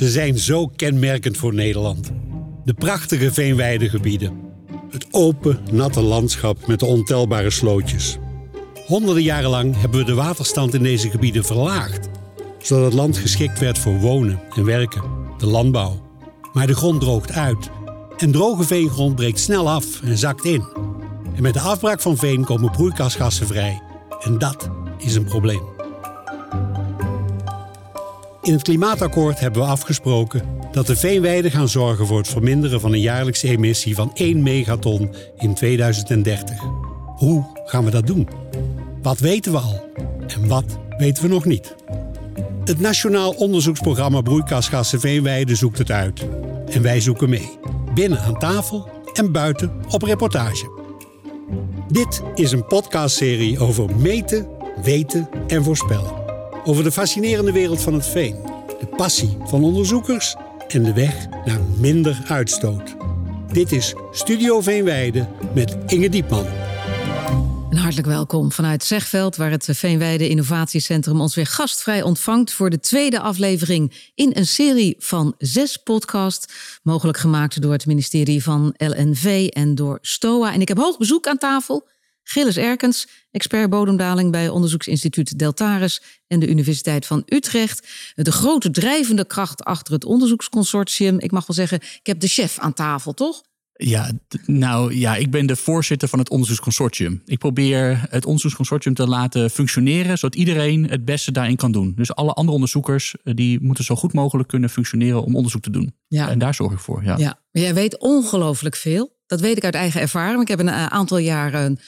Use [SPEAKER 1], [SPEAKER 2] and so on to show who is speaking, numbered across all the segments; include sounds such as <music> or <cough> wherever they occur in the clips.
[SPEAKER 1] Ze zijn zo kenmerkend voor Nederland. De prachtige veenweidegebieden. Het open, natte landschap met de ontelbare slootjes. Honderden jaren lang hebben we de waterstand in deze gebieden verlaagd, zodat het land geschikt werd voor wonen en werken, de landbouw. Maar de grond droogt uit en droge veengrond breekt snel af en zakt in. En met de afbraak van veen komen broeikasgassen vrij. En dat is een probleem. In het klimaatakkoord hebben we afgesproken dat de veenweiden gaan zorgen voor het verminderen van een jaarlijkse emissie van 1 megaton in 2030. Hoe gaan we dat doen? Wat weten we al en wat weten we nog niet? Het Nationaal Onderzoeksprogramma Broeikasgassen Veenweiden zoekt het uit. En wij zoeken mee. Binnen aan tafel en buiten op reportage. Dit is een podcastserie over meten, weten en voorspellen. Over de fascinerende wereld van het veen, de passie van onderzoekers en de weg naar minder uitstoot. Dit is Studio Veenweide met Inge Diepman.
[SPEAKER 2] En hartelijk welkom vanuit Zegveld, waar het Veenweide Innovatiecentrum ons weer gastvrij ontvangt voor de tweede aflevering in een serie van zes podcasts, mogelijk gemaakt door het ministerie van LNV en door STOA. En ik heb hoog bezoek aan tafel. Gilles Erkens, expert bodemdaling bij onderzoeksinstituut Deltares en de Universiteit van Utrecht. De grote drijvende kracht achter het onderzoeksconsortium. Ik mag wel zeggen, ik heb de chef aan tafel, toch?
[SPEAKER 3] Ja, nou ja, ik ben de voorzitter van het onderzoeksconsortium. Ik probeer het onderzoeksconsortium te laten functioneren, zodat iedereen het beste daarin kan doen. Dus alle andere onderzoekers eh, die moeten zo goed mogelijk kunnen functioneren om onderzoek te doen. Ja. En daar zorg ik voor. Ja.
[SPEAKER 2] ja. Maar jij weet ongelooflijk veel. Dat weet ik uit eigen ervaring. Ik heb een eh, aantal jaren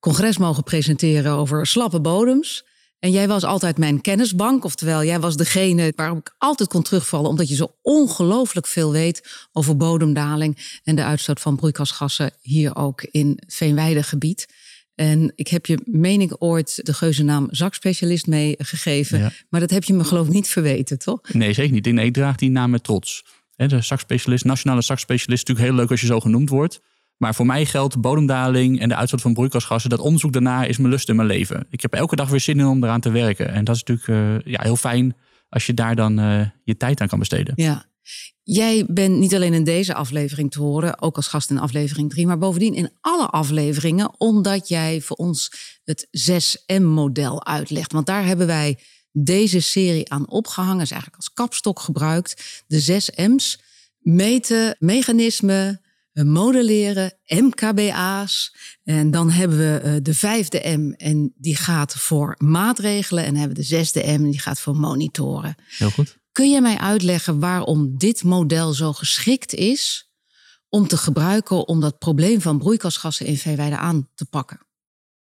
[SPEAKER 2] congres mogen presenteren over slappe bodems. En jij was altijd mijn kennisbank, oftewel jij was degene waarop ik altijd kon terugvallen, omdat je zo ongelooflijk veel weet over bodemdaling en de uitstoot van broeikasgassen hier ook in Veenweidegebied. En ik heb je, meen ik, ooit de geuzennaam zakspecialist meegegeven. Maar dat heb je me geloof ik niet verweten, toch?
[SPEAKER 3] Nee, zeker niet. Nee, ik draag die naam met trots. De zakspecialist, nationale zakspecialist, is natuurlijk heel leuk als je zo genoemd wordt. Maar voor mij geldt bodemdaling en de uitstoot van broeikasgassen. Dat onderzoek daarna is mijn lust in mijn leven. Ik heb elke dag weer zin in om eraan te werken. En dat is natuurlijk uh, ja, heel fijn als je daar dan uh, je tijd aan kan besteden.
[SPEAKER 2] Ja. Jij bent niet alleen in deze aflevering te horen, ook als gast in aflevering 3, maar bovendien in alle afleveringen, omdat jij voor ons het 6M-model uitlegt. Want daar hebben wij deze serie aan opgehangen, is eigenlijk als kapstok gebruikt. De 6 M's: meten, mechanismen, modelleren, MKBA's. En dan hebben we eh, de vijfde M en die gaat voor maatregelen. En hebben we de zesde M en die gaat voor monitoren.
[SPEAKER 3] Heel goed.
[SPEAKER 2] Kun je mij uitleggen waarom dit model zo geschikt is om te gebruiken om dat probleem van broeikasgassen in veeweide aan te pakken?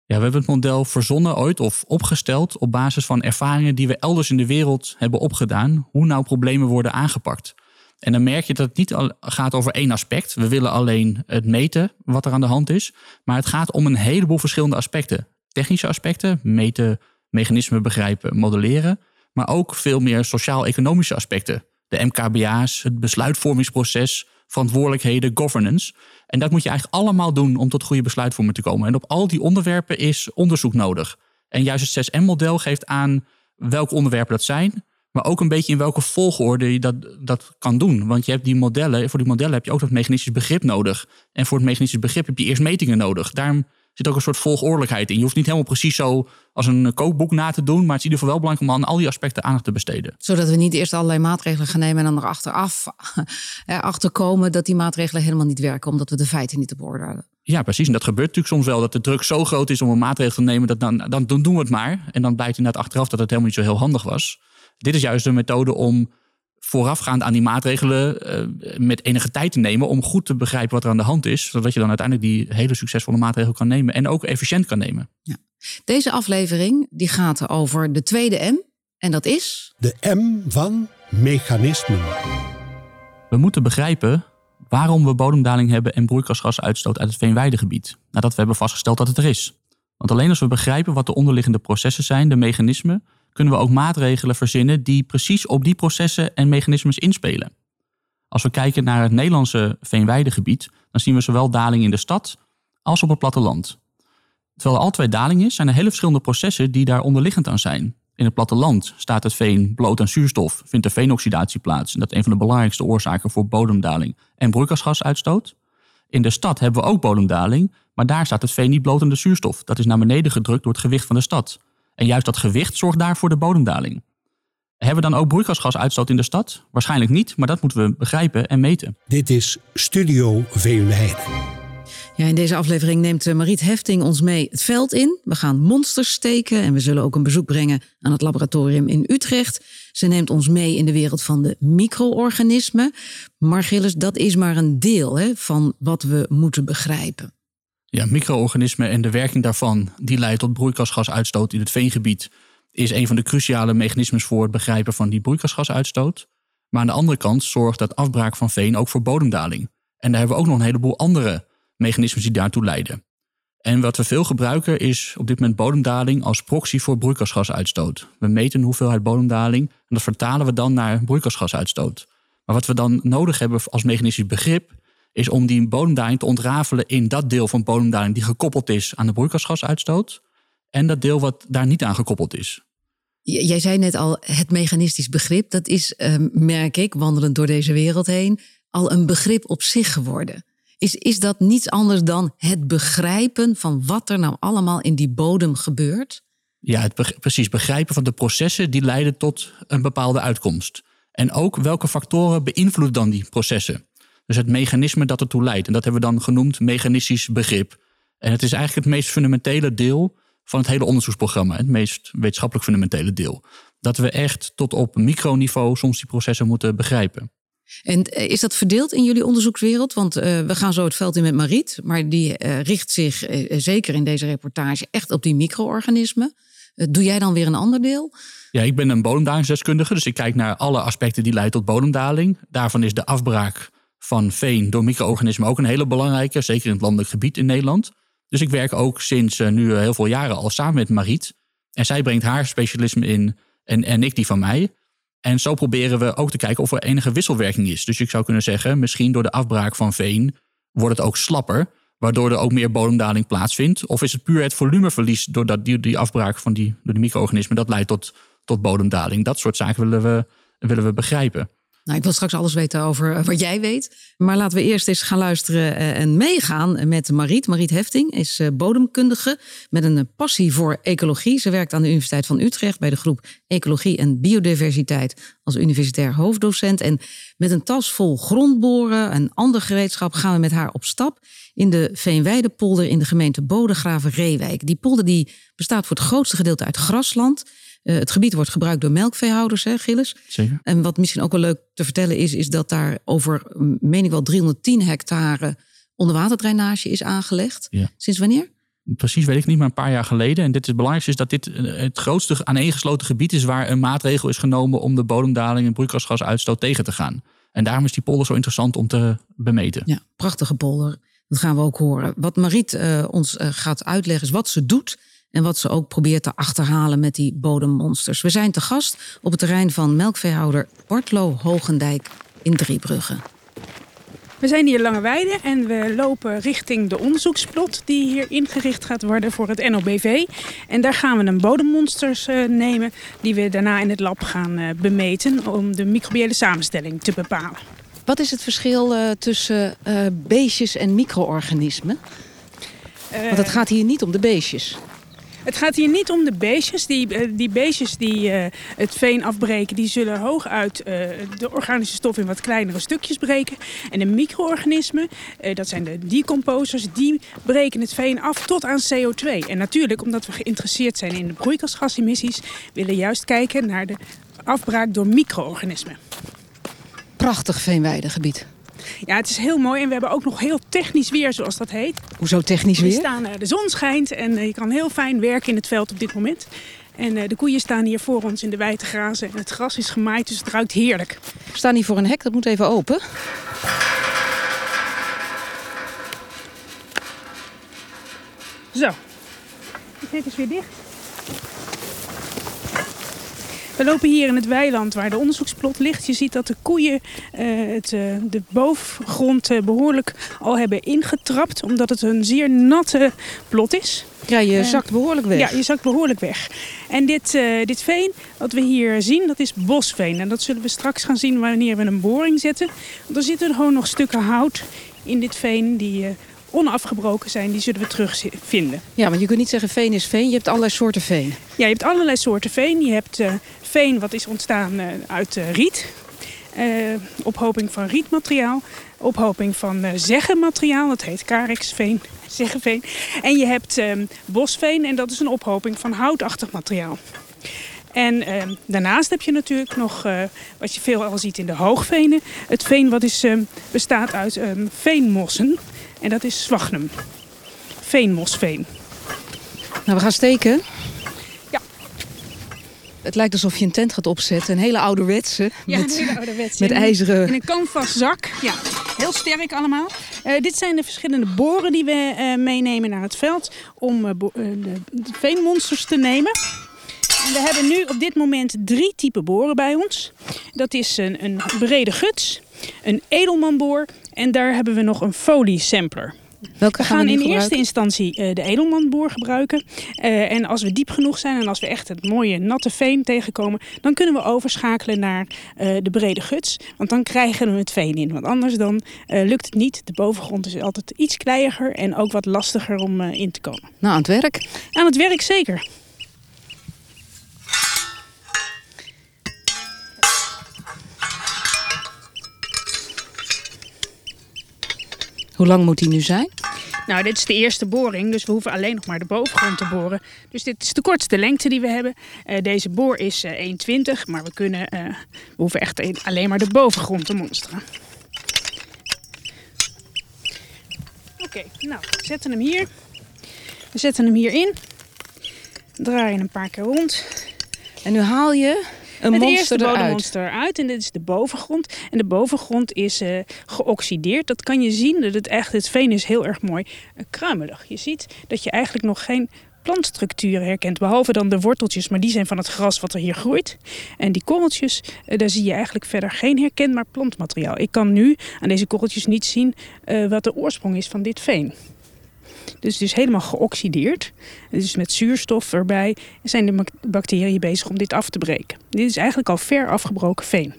[SPEAKER 3] Ja, we hebben het model verzonnen ooit of opgesteld op basis van ervaringen die we elders in de wereld hebben opgedaan, hoe nou problemen worden aangepakt. En dan merk je dat het niet gaat over één aspect. We willen alleen het meten wat er aan de hand is. Maar het gaat om een heleboel verschillende aspecten. Technische aspecten, meten, mechanismen begrijpen, modelleren. Maar ook veel meer sociaal-economische aspecten. De MKBA's, het besluitvormingsproces, verantwoordelijkheden, governance. En dat moet je eigenlijk allemaal doen om tot goede besluitvorming te komen. En op al die onderwerpen is onderzoek nodig. En juist het 6M-model geeft aan welke onderwerpen dat zijn maar ook een beetje in welke volgorde je dat, dat kan doen. Want je hebt die modellen, voor die modellen heb je ook dat mechanistisch begrip nodig. En voor het mechanistisch begrip heb je eerst metingen nodig. Daarom zit ook een soort volgordelijkheid in. Je hoeft niet helemaal precies zo als een kookboek na te doen. Maar het is in ieder geval wel belangrijk om aan al die aspecten aandacht te besteden.
[SPEAKER 2] Zodat we niet eerst allerlei maatregelen gaan nemen en dan er achteraf <laughs> erachter komen dat die maatregelen helemaal niet werken. Omdat we de feiten niet op orde hebben.
[SPEAKER 3] Ja, precies. En dat gebeurt natuurlijk soms wel. Dat de druk zo groot is om een maatregel te nemen. Dat dan, dan doen we het maar. En dan blijkt inderdaad achteraf dat het helemaal niet zo heel handig was. Dit is juist een methode om voorafgaand aan die maatregelen uh, met enige tijd te nemen om goed te begrijpen wat er aan de hand is, zodat je dan uiteindelijk die hele succesvolle maatregel kan nemen en ook efficiënt kan nemen. Ja.
[SPEAKER 2] Deze aflevering die gaat over de tweede M en dat is
[SPEAKER 1] de M van mechanismen.
[SPEAKER 3] We moeten begrijpen waarom we bodemdaling hebben en broeikasgasuitstoot uit het veenweidegebied, nadat we hebben vastgesteld dat het er is. Want alleen als we begrijpen wat de onderliggende processen zijn, de mechanismen, kunnen we ook maatregelen verzinnen die precies op die processen en mechanismes inspelen. Als we kijken naar het Nederlandse veenweidegebied, dan zien we zowel daling in de stad als op het platteland. Terwijl er al twee daling is, zijn er hele verschillende processen die daar onderliggend aan zijn. In het platteland staat het veen bloot aan zuurstof, vindt er veenoxidatie plaats. En dat is een van de belangrijkste oorzaken voor bodemdaling en broeikasgasuitstoot. In de stad hebben we ook bodemdaling, maar daar staat het veen niet bloot aan de zuurstof. Dat is naar beneden gedrukt door het gewicht van de stad. En juist dat gewicht zorgt daar voor de bodemdaling. Hebben we dan ook broeikasgasuitstoot in de stad? Waarschijnlijk niet, maar dat moeten we begrijpen en meten.
[SPEAKER 1] Dit is Studio Veenweide.
[SPEAKER 2] Ja, in deze aflevering neemt eh, Mariet Hefting ons mee het veld in. We gaan monsters steken en we zullen ook een bezoek brengen aan het laboratorium in Utrecht. Ze neemt ons mee in de wereld van de micro-organismen. Maar Gilles, dat is maar een deel hè, van wat we moeten begrijpen.
[SPEAKER 3] Ja, micro-organismen en de werking daarvan, die leidt tot broeikasgasuitstoot in het veengebied, is een van de cruciale mechanismes voor het begrijpen van die broeikasgasuitstoot. Maar aan de andere kant zorgt dat afbraak van veen ook voor bodemdaling. En daar hebben we ook nog een heleboel andere mechanismes die daartoe leiden. En wat we veel gebruiken is op dit moment bodemdaling als proxy voor broeikasgasuitstoot. We meten hoeveelheid bodemdaling en dat vertalen we dan naar broeikasgasuitstoot. Maar wat we dan nodig hebben als mechanistisch begrip is om die bodemdaling te ontrafelen in dat deel van bodemdaling die gekoppeld is aan de broeikasgasuitstoot en dat deel wat daar niet aan gekoppeld is.
[SPEAKER 2] Jij zei net al, het mechanistisch begrip, dat is, ehm, merk ik, wandelend door deze wereld heen, al een begrip op zich geworden. Is, is dat niets anders dan het begrijpen van wat er nou allemaal in die bodem gebeurt?
[SPEAKER 3] Ja, het precies begrijpen van de processen die leiden tot een bepaalde uitkomst. En ook welke factoren beïnvloeden dan die processen. Dus het mechanisme dat ertoe leidt. En dat hebben we dan genoemd mechanistisch begrip. En het is eigenlijk het meest fundamentele deel van het hele onderzoeksprogramma. Het meest wetenschappelijk fundamentele deel. Dat we echt tot op microniveau soms die processen moeten begrijpen.
[SPEAKER 2] En eh, is dat verdeeld in jullie onderzoekswereld? Want uh, we gaan zo het veld in met Mariet, maar die uh, richt zich uh, zeker in deze reportage echt op die micro-organismen. doe jij dan weer een ander deel?
[SPEAKER 3] Ja, ik ben een bodemdalingsdeskundige, dus ik kijk naar alle aspecten die leiden tot bodemdaling. Daarvan is de afbraak van veen door micro-organismen ook een hele belangrijke, zeker in het landelijk gebied in Nederland. Dus ik werk ook sinds nu heel veel jaren al samen met Mariet. En zij brengt haar specialisme in en, en ik die van mij. En zo proberen we ook te kijken of er enige wisselwerking is. Dus ik zou kunnen zeggen, misschien door de afbraak van veen wordt het ook slapper, waardoor er ook meer bodemdaling plaatsvindt. Of is het puur het volumeverlies doordat die, die afbraak van die, door micro-organismen, dat leidt tot, tot bodemdaling. Dat soort zaken willen we, willen we begrijpen.
[SPEAKER 2] Nou, ik wil straks alles weten over eh, wat jij weet. Maar laten we eerst eens gaan luisteren eh, en meegaan met Mariet. Mariet Hefting is eh, bodemkundige met een passie voor ecologie. Ze werkt aan de Universiteit van Utrecht bij de groep Ecologie en Biodiversiteit als universitair hoofddocent. En met een tas vol grondboren en ander gereedschap gaan we met haar op stap in de Veenweidepolder in de gemeente Bodegraven-Reewijk. Die polder die bestaat voor het grootste gedeelte uit grasland. Uh, het gebied wordt gebruikt door melkveehouders, hè, Gilles?
[SPEAKER 3] Zeker.
[SPEAKER 2] En wat misschien ook wel leuk te vertellen is, is dat daar over, meen ik wel, 310 hectare onderwaterdrainage is aangelegd.
[SPEAKER 3] Ja.
[SPEAKER 2] Sinds wanneer?
[SPEAKER 3] Precies weet ik niet, maar een paar jaar geleden. En dit is het belangrijkste, is dat dit het grootste aaneengesloten gebied is waar een maatregel is genomen om de bodemdaling en broeikasgasuitstoot tegen te gaan. En daarom is die polder zo interessant om te bemeten.
[SPEAKER 2] Ja, prachtige polder. Dat gaan we ook horen. Wat Mariet uh, ons uh, gaat uitleggen is wat ze doet en wat ze ook probeert te achterhalen met die bodemmonsters. We zijn te gast op het terrein van melkveehouder Bartlo Hogendijk in Driebrugge.
[SPEAKER 4] We zijn hier Lange Weide en we lopen richting de onderzoeksplot die hier ingericht gaat worden voor het NOBV. En daar gaan we een bodemmonsters uh, nemen die we daarna in het lab gaan uh, bemeten om de microbiële samenstelling te bepalen.
[SPEAKER 2] Wat is het verschil uh, tussen beestjes en micro-organismen? Want het gaat hier niet om de beestjes.
[SPEAKER 4] Het gaat hier niet om de beestjes. Die, eh, die beestjes die uh, het veen afbreken, die zullen hooguit uh, de organische stof in wat kleinere stukjes breken. En de micro-organismen, dat zijn de decomposers, die breken het veen af tot aan CO2. En natuurlijk, omdat we geïnteresseerd zijn in de broeikasgasemissies, willen we juist kijken naar de afbraak door micro-organismen.
[SPEAKER 2] Prachtig veenweidegebied.
[SPEAKER 4] Ja, het is heel mooi en we hebben ook nog heel technisch weer, zoals dat heet.
[SPEAKER 2] Hoezo technisch weer?
[SPEAKER 4] We staan, de zon schijnt en je kan heel fijn werken in het veld op dit moment. En de koeien staan hier voor ons in de wijte grazen en het gras is gemaaid, dus het ruikt heerlijk.
[SPEAKER 2] We staan hier voor een hek, dat moet even open.
[SPEAKER 4] Zo, het hek is weer dicht. We lopen hier in het weiland waar de onderzoeksplot ligt. Je ziet dat de koeien uh, het, uh, de bovengrond uh, behoorlijk al hebben ingetrapt. Omdat het een zeer natte plot is.
[SPEAKER 2] Ja, je zakt behoorlijk weg.
[SPEAKER 4] Ja, je zakt behoorlijk weg. En dit, dit veen wat we hier zien, dat is bosveen. En dat zullen we straks gaan zien wanneer we een boring zetten. Want er zitten gewoon nog stukken hout in dit veen die onafgebroken zijn, die zullen we terugvinden.
[SPEAKER 2] Ja, want je kunt niet zeggen veen is veen. Je hebt allerlei soorten veen.
[SPEAKER 4] Ja, je hebt allerlei soorten veen. Je hebt uh, veen wat is ontstaan uh, uit uh, riet. ophoping van rietmateriaal. Ophoping van zeggenmateriaal. Dat heet karexveen, <laughs> zeggenveen. En je hebt ehm, bosveen en dat is een ophoping van houtachtig materiaal. En ehm, daarnaast heb je natuurlijk nog, wat je veel al ziet in de hoogvenen... het veen wat is, ehm, bestaat uit veenmossen... En dat is Zwagnum. Veenmosveen.
[SPEAKER 2] Nou, we gaan steken.
[SPEAKER 4] Ja.
[SPEAKER 2] Het lijkt alsof je een tent gaat opzetten. Een hele ouderwetse.
[SPEAKER 4] Ja,
[SPEAKER 2] met,
[SPEAKER 4] een hele ouderwetse.
[SPEAKER 2] Met ijzeren...
[SPEAKER 4] In een canvaszak. Ja, heel sterk allemaal. Uh, dit zijn de verschillende boren die we uh, meenemen naar het veld. Om uh, de, de veenmonsters te nemen. En we hebben nu op dit moment drie typen boren bij ons. Dat is een, een brede guts, een edelmanboor en daar hebben we nog een foliesampler.
[SPEAKER 2] Welke
[SPEAKER 4] we gaan,
[SPEAKER 2] we
[SPEAKER 4] in
[SPEAKER 2] gebruiken?
[SPEAKER 4] eerste instantie uh, de edelmanboor gebruiken. Uh, en als we diep genoeg zijn en als we echt het mooie natte veen tegenkomen, dan kunnen we overschakelen naar uh, de brede guts. Want dan krijgen we het veen in. Want anders dan lukt het niet. De bovengrond is altijd iets kleiiger en ook wat lastiger om in te komen.
[SPEAKER 2] Nou, aan het werk.
[SPEAKER 4] Aan het werk zeker.
[SPEAKER 2] Hoe lang moet die nu zijn?
[SPEAKER 4] Nou, dit is de eerste boring, dus we hoeven alleen nog maar de bovengrond te boren. Dus dit is de kortste lengte die we hebben. Uh, deze boor is uh, 1,20, maar we, kunnen, uh, we hoeven echt alleen maar de bovengrond te monsteren. Oké, nou, we zetten hem hier. We zetten hem hierin. Draaien een paar keer rond.
[SPEAKER 2] En nu haal je een
[SPEAKER 4] het
[SPEAKER 2] monster
[SPEAKER 4] eerste
[SPEAKER 2] eruit.
[SPEAKER 4] bodemmonster eruit. En dit is de bovengrond. En de bovengrond is uh, geoxideerd. Dat kan je zien. Dat het, echt, het veen is heel erg mooi uh, kruimelig. Je ziet dat je eigenlijk nog geen plantstructuren herkent. Behalve dan de worteltjes, maar die zijn van het gras wat er hier groeit. En die korreltjes, uh, daar zie je eigenlijk verder geen herkenbaar plantmateriaal. Ik kan nu aan deze korreltjes niet zien wat de oorsprong is van dit veen. Dus het is helemaal geoxideerd. Dus met zuurstof erbij zijn de bacteriën bezig om dit af te breken. Dit is eigenlijk al ver afgebroken veen.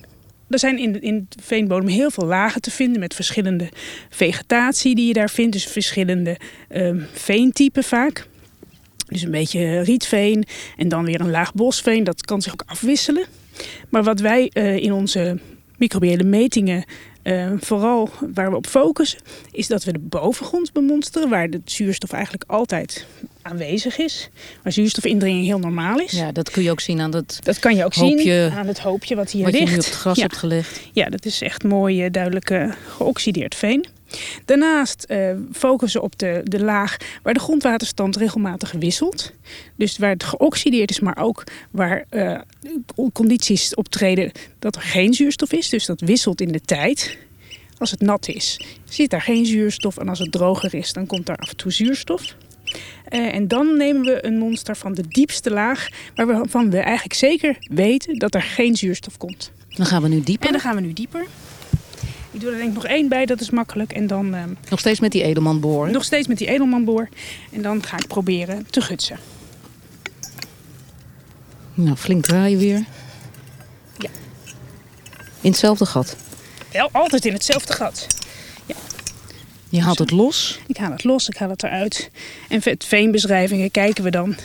[SPEAKER 4] Er zijn in de, in de veenbodem heel veel lagen te vinden met verschillende vegetatie die je daar vindt. Dus verschillende um, veentypen vaak. Dus een beetje rietveen en dan weer een laag bosveen. Dat kan zich ook afwisselen. Maar wat wij uh, in onze microbiële metingen uh, vooral waar we op focussen, is dat we de bovengrond bemonsteren, waar de zuurstof eigenlijk altijd aanwezig is. Waar zuurstofindringing heel normaal is.
[SPEAKER 2] Ja, dat kun je ook zien aan dat
[SPEAKER 4] Dat kan je ook
[SPEAKER 2] hoopje,
[SPEAKER 4] zien aan het hoopje wat hier
[SPEAKER 2] wat
[SPEAKER 4] ligt.
[SPEAKER 2] je nu op het gras
[SPEAKER 4] ja.
[SPEAKER 2] hebt gelegd.
[SPEAKER 4] Ja, dat is echt mooi, uh, duidelijk uh, geoxideerd veen. Daarnaast uh, focussen op de, de laag waar de grondwaterstand regelmatig wisselt. Dus waar het geoxideerd is, maar ook waar uh, condities optreden dat er geen zuurstof is. Dus dat wisselt in de tijd. Als het nat is, zit daar geen zuurstof. En als het droger is, dan komt daar af en toe zuurstof. Uh, en dan nemen we een monster van de diepste laag, waarvan we eigenlijk zeker weten dat er geen zuurstof komt.
[SPEAKER 2] Dan gaan we nu dieper.
[SPEAKER 4] En dan gaan we nu dieper. Ik doe er denk ik nog één bij, dat is makkelijk. En dan, uh,
[SPEAKER 2] nog steeds met die edelmanboor?
[SPEAKER 4] Nog steeds met die edelmanboor. En dan ga ik proberen te gutsen.
[SPEAKER 2] Nou, flink draaien weer.
[SPEAKER 4] Ja.
[SPEAKER 2] In hetzelfde gat?
[SPEAKER 4] Wel, altijd in hetzelfde gat. Ja.
[SPEAKER 2] Je haalt het los?
[SPEAKER 4] Ik haal het los, ik haal het eruit. En met veenbeschrijvingen kijken we dan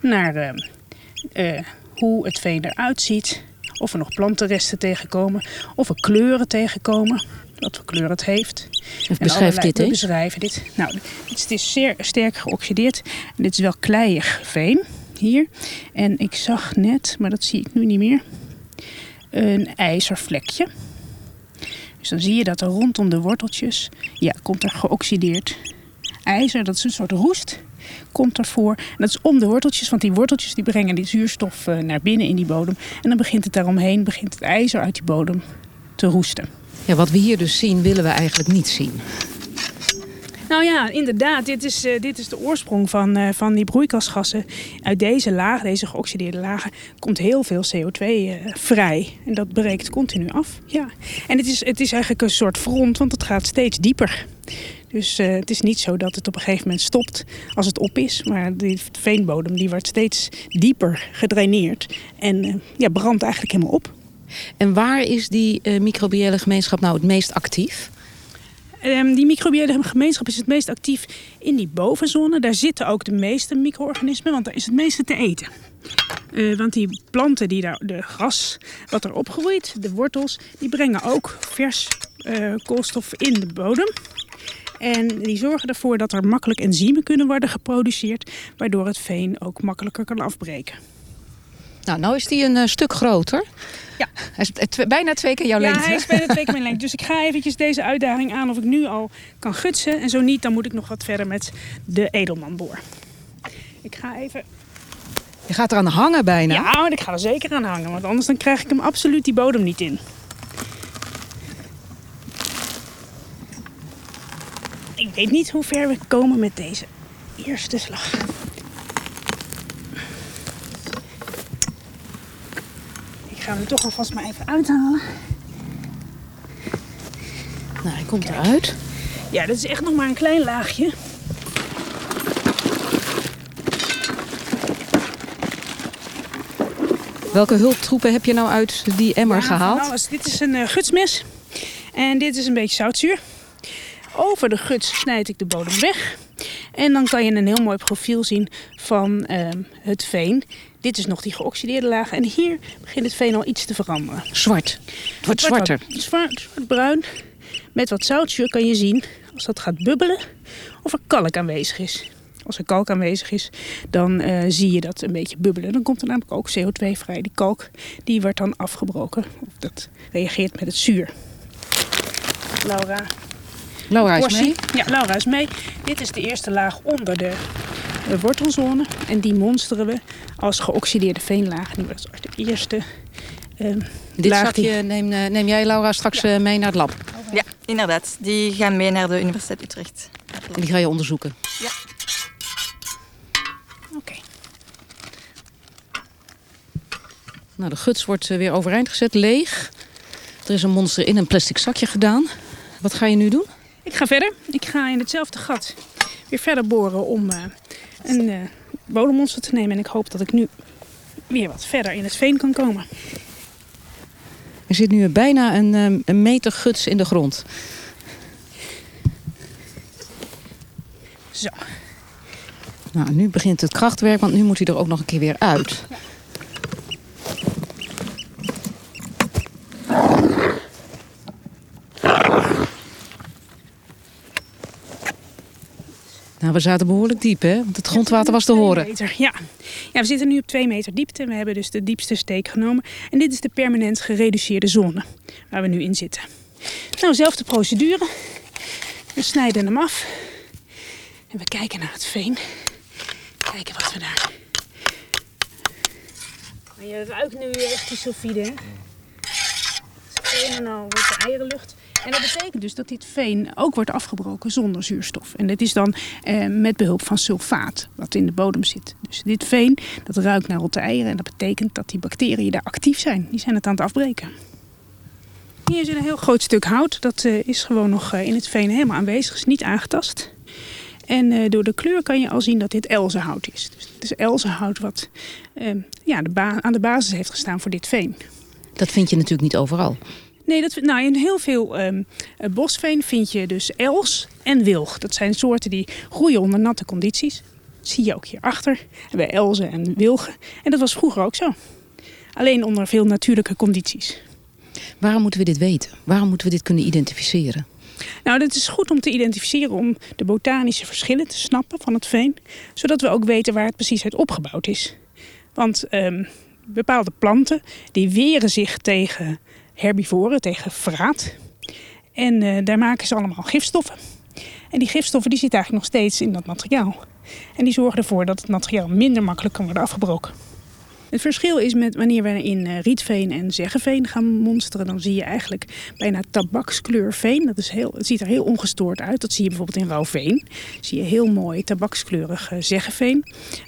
[SPEAKER 4] naar uh, uh, hoe het veen eruit ziet. Of er nog plantenresten tegenkomen. Of er kleuren tegenkomen. Wat voor kleur het heeft.
[SPEAKER 2] En beschrijf dit
[SPEAKER 4] we
[SPEAKER 2] eens.
[SPEAKER 4] beschrijven dit. Nou, het is zeer sterk geoxideerd. En dit is wel kleiig veen. Hier. En ik zag net, maar dat zie ik nu niet meer. Een ijzervlekje. Dus dan zie je dat er rondom de worteltjes, ja, komt er geoxideerd ijzer. Dat is een soort roest, komt ervoor. En dat is om de worteltjes, want die worteltjes die brengen die zuurstof uh, naar binnen in die bodem. En dan begint het daaromheen, begint het ijzer uit die bodem te roesten.
[SPEAKER 2] Ja, wat we hier dus zien, willen we eigenlijk niet zien.
[SPEAKER 4] Nou ja, inderdaad. Dit is, uh, dit is de oorsprong van, uh, van die broeikasgassen. Uit deze lagen, deze geoxideerde lagen, komt heel veel CO2 uh, vrij. En dat breekt continu af. Ja. En het is, het is eigenlijk een soort front, want het gaat steeds dieper. Dus het is niet zo dat het op een gegeven moment stopt als het op is. Maar de veenbodem die wordt steeds dieper gedraineerd. En ja, brandt eigenlijk helemaal op.
[SPEAKER 2] En waar is die microbiële gemeenschap nou het meest actief?
[SPEAKER 4] Um, die microbiële gemeenschap is het meest actief in die bovenzone. Daar zitten ook de meeste micro-organismen, want daar is het meeste te eten. Uh, want die planten, die daar, de gras wat er opgroeit, de wortels, die brengen ook vers uh, koolstof in de bodem. En die zorgen ervoor dat er makkelijk enzymen kunnen worden geproduceerd, waardoor het veen ook makkelijker kan afbreken.
[SPEAKER 2] Nou, nou is die een uh, stuk groter.
[SPEAKER 4] Ja.
[SPEAKER 2] Hij is bijna twee keer jouw lengte.
[SPEAKER 4] Ja, hij is bijna twee keer mijn <laughs> lengte. Dus ik ga eventjes deze uitdaging aan of ik nu al kan gutsen. En zo niet, dan moet ik nog wat verder met de edelmanboor. Ik ga even...
[SPEAKER 2] Je gaat eraan hangen bijna?
[SPEAKER 4] Ja, ik ga er zeker aan hangen. Want anders dan krijg ik hem absoluut die bodem niet in. Ik weet niet hoe ver we komen met deze eerste slag. Ik ga hem toch alvast maar even uithalen.
[SPEAKER 2] Nou, hij komt Kijk. eruit.
[SPEAKER 4] Ja, dat is echt nog maar een klein laagje.
[SPEAKER 2] Welke hulptroepen heb je nou uit die emmer
[SPEAKER 4] ja,
[SPEAKER 2] gehaald?
[SPEAKER 4] Alles. Dit is een uh, gutsmes. En dit is een beetje zoutzuur. Over de guts snijd ik de bodem weg. En dan kan je een heel mooi profiel zien van uh, het veen. Dit is nog die geoxideerde laag. En hier begint het veen al iets te veranderen.
[SPEAKER 2] Zwart. Het wordt zwarter.
[SPEAKER 4] Wat, zwart, zwart, bruin. Met wat zoutzuur kan je zien, als dat gaat bubbelen, of er kalk aanwezig is. Als er kalk aanwezig is, dan uh, zie je dat een beetje bubbelen. Dan komt er namelijk ook CO2 vrij. Die kalk die wordt dan afgebroken. Of dat reageert met het zuur. Laura.
[SPEAKER 2] Laura is mee?
[SPEAKER 4] Ja, Laura is mee. Dit is de eerste laag onder de, de wortelzone. En die monsteren we als geoxideerde veenlaag. Die was de eerste uh,
[SPEAKER 2] Dit
[SPEAKER 4] laag
[SPEAKER 2] zakje
[SPEAKER 4] die...
[SPEAKER 2] neem, neem jij, Laura, straks ja. mee naar het lab?
[SPEAKER 5] Ja, inderdaad. Die gaan mee naar de Universiteit Utrecht.
[SPEAKER 2] En die ga je onderzoeken?
[SPEAKER 5] Ja.
[SPEAKER 4] Oké. Okay.
[SPEAKER 2] Nou, de guts wordt weer overeind gezet, leeg. Er is een monster in een plastic zakje gedaan. Wat ga je nu doen?
[SPEAKER 4] Ik ga verder. Ik ga in hetzelfde gat weer verder boren om uh, een uh, bodemmonster te nemen. En ik hoop dat ik nu weer wat verder in het veen kan komen.
[SPEAKER 2] Er zit nu bijna een, een meter guts in de grond.
[SPEAKER 4] Zo.
[SPEAKER 2] Nou, nu begint het krachtwerk, want nu moet hij er ook nog een keer weer uit.
[SPEAKER 4] Ja.
[SPEAKER 2] Nou, we zaten behoorlijk diep, hè? Want het grondwater was te horen.
[SPEAKER 4] Meter, ja. ja, we zitten nu op twee meter diepte. We hebben dus de diepste steek genomen. En dit is de permanent gereduceerde zone waar we nu in zitten. Nou, zelfde procedure. We snijden hem af. En we kijken naar het veen. Kijken wat we daar... Maar je ruikt nu echt die sulfide, hè? Het is een en al eierenlucht. En dat betekent dus dat dit veen ook wordt afgebroken zonder zuurstof. En dat is dan eh, met behulp van sulfaat, wat in de bodem zit. Dus dit veen, dat ruikt naar rotte eieren. En dat betekent dat die bacteriën daar actief zijn. Die zijn het aan het afbreken. Hier zit een heel groot stuk hout. Dat uh, is gewoon nog uh, in het veen helemaal aanwezig. Is niet aangetast. En uh, door de kleur kan je al zien dat dit elzenhout is. Dus het is elzenhout wat ja, aan de basis heeft gestaan voor dit veen.
[SPEAKER 2] Dat vind je natuurlijk niet overal.
[SPEAKER 4] Nee, dat, nou, in heel veel um, bosveen vind je dus els en wilg. Dat zijn soorten die groeien onder natte condities. Dat zie je ook hierachter. Bij elzen en wilgen. En dat was vroeger ook zo. Alleen onder veel natuurlijke condities.
[SPEAKER 2] Waarom moeten we dit weten? Waarom moeten we dit kunnen identificeren?
[SPEAKER 4] Nou, dat is goed om te identificeren om de botanische verschillen te snappen van het veen. Zodat we ook weten waar het precies uit opgebouwd is. Want um, bepaalde planten die weren zich tegen herbivoren, tegen verraad. En uh, daar maken ze allemaal gifstoffen. En die gifstoffen die zitten eigenlijk nog steeds in dat materiaal. En die zorgen ervoor dat het materiaal minder makkelijk kan worden afgebroken. Het verschil is met wanneer we in uh, rietveen en zeggeveen gaan monsteren, dan zie je eigenlijk bijna tabakskleur veen. Dat is heel, het ziet er heel ongestoord uit. Dat zie je bijvoorbeeld in rauwveen. Zie je heel mooi tabakskleurig uh, zeggeveen.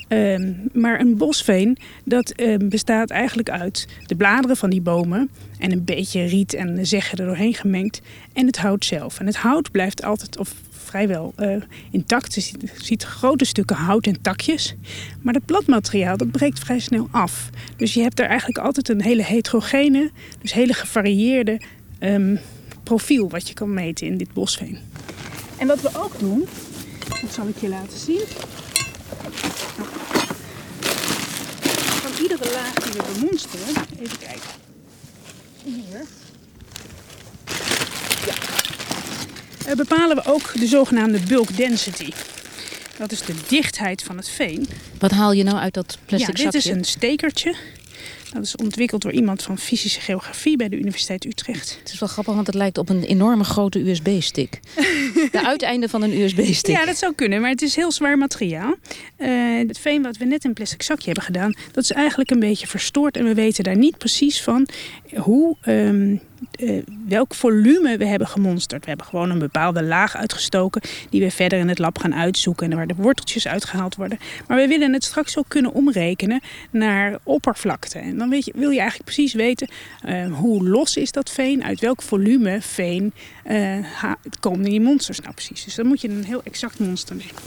[SPEAKER 4] Um, maar een bosveen, dat um, bestaat eigenlijk uit de bladeren van die bomen en een beetje riet en zeggen er doorheen gemengd en het hout zelf. En het hout blijft altijd, of vrijwel uh, intact. Je ziet, grote stukken hout en takjes. Maar het bladmateriaal dat breekt vrij snel af. Dus je hebt er eigenlijk altijd een hele heterogene, dus hele gevarieerde um, profiel wat je kan meten in dit bosveen. En wat we ook doen, dat zal ik je laten zien. Van iedere laag die we bemonsteren, even kijken. Hier. Ja. Uh, bepalen we ook de zogenaamde bulk density. Dat is de dichtheid van het veen.
[SPEAKER 2] Wat haal je nou uit dat plastic
[SPEAKER 4] ja, dit
[SPEAKER 2] zakje?
[SPEAKER 4] is een stekertje. Dat is ontwikkeld door iemand van fysische geografie bij de Universiteit Utrecht.
[SPEAKER 2] Het is wel grappig, want het lijkt op een enorme grote USB-stick. de <laughs> uiteinden van een USB-stick.
[SPEAKER 4] Ja, dat zou kunnen, maar het is heel zwaar materiaal. Uh, het veen wat we net in een plastic zakje hebben gedaan, dat is eigenlijk een beetje verstoord. En we weten daar niet precies van hoe, um, uh, welk volume we hebben gemonsterd. We hebben gewoon een bepaalde laag uitgestoken die we verder in het lab gaan uitzoeken en waar de worteltjes uitgehaald worden. Maar we willen het straks ook kunnen omrekenen naar oppervlakte. En dan je, wil je eigenlijk precies weten uh, hoe los is dat veen, uit welk volume veen uh, komen die monsters nou precies. Dus dan moet je een heel exact monster nemen.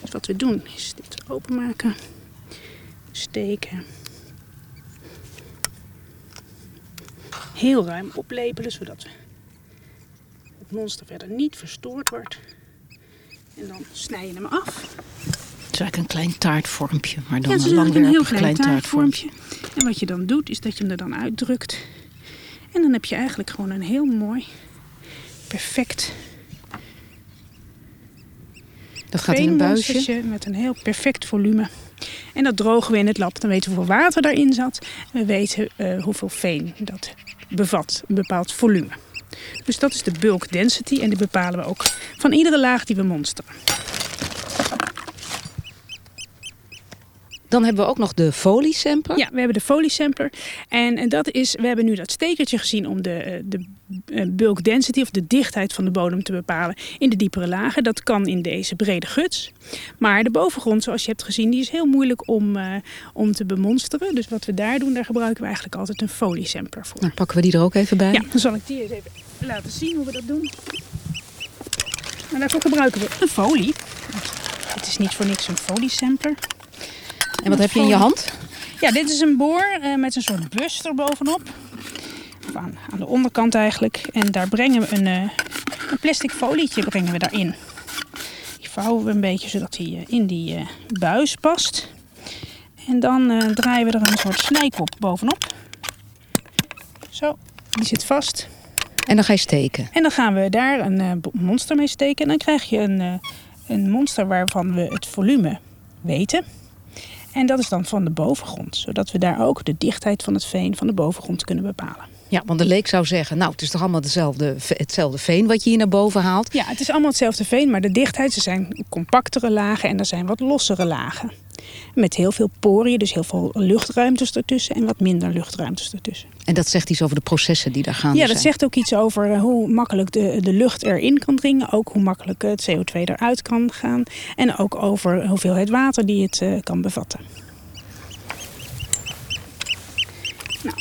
[SPEAKER 4] Dus wat we doen is dit openmaken, steken. Heel ruim oplepelen, zodat het monster verder niet verstoord wordt. En dan snij je hem af.
[SPEAKER 2] Het is eigenlijk een klein taartvormpje, maar dan
[SPEAKER 4] ja, het is
[SPEAKER 2] een langwerpig
[SPEAKER 4] een heel klein,
[SPEAKER 2] klein
[SPEAKER 4] taartvormpje. En wat je dan doet, is dat je hem er dan uitdrukt. En dan heb je eigenlijk gewoon een heel mooi, perfect
[SPEAKER 2] Dat gaat in een buisje.
[SPEAKER 4] met een heel perfect volume. En dat drogen we in het lab. Dan weten we hoeveel water daarin zat. En we weten uh, hoeveel veen dat bevat, een bepaald volume. Dus dat is de bulk density en die bepalen we ook van iedere laag die we monsteren.
[SPEAKER 2] Dan hebben we ook nog de foliesampler.
[SPEAKER 4] Ja, we hebben de foliesampler. En, en dat is, we hebben nu dat stekertje gezien om de, de bulk density of de dichtheid van de bodem te bepalen in de diepere lagen. Dat kan in deze brede guts. Maar de bovengrond, zoals je hebt gezien, die is heel moeilijk om, uh, om te bemonsteren. Dus wat we daar doen, daar gebruiken we eigenlijk altijd een foliesampler voor.
[SPEAKER 2] Dan pakken we die er ook even bij.
[SPEAKER 4] Ja, dan zal ik die eens even laten zien hoe we dat doen. En daarvoor gebruiken we een folie. Het is niet voor niks een foliesampler.
[SPEAKER 2] En wat heb je in je hand?
[SPEAKER 4] Ja, dit is een boor uh, met een soort bus erbovenop. Aan, aan, de onderkant eigenlijk. En daar brengen we een, uh, een plastic folietje brengen we daarin. Die vouwen we een beetje zodat hij uh, in die buis past. En dan draaien we er een soort snijkop bovenop. Zo, die zit vast.
[SPEAKER 2] En dan ga je steken.
[SPEAKER 4] En dan gaan we daar een monster mee steken. En dan krijg je een, een monster waarvan we het volume weten. En dat is dan van de bovengrond, zodat we daar ook de dichtheid van het veen van de bovengrond kunnen bepalen.
[SPEAKER 2] Ja, want de leek zou zeggen, nou, het is toch allemaal dezelfde, hetzelfde veen wat je hier naar boven haalt?
[SPEAKER 4] Ja, het is allemaal hetzelfde veen, maar de dichtheid, ze zijn compactere lagen en er zijn wat lossere lagen. Met heel veel poriën, dus heel veel luchtruimtes ertussen en wat minder luchtruimtes ertussen.
[SPEAKER 2] En dat zegt iets over de processen die daar gaan.
[SPEAKER 4] Ja, dat zegt ook iets over hoe makkelijk de, de lucht erin kan dringen. Ook hoe makkelijk het CO2 eruit kan gaan. En ook over hoeveelheid water die het uh, kan bevatten. Nou,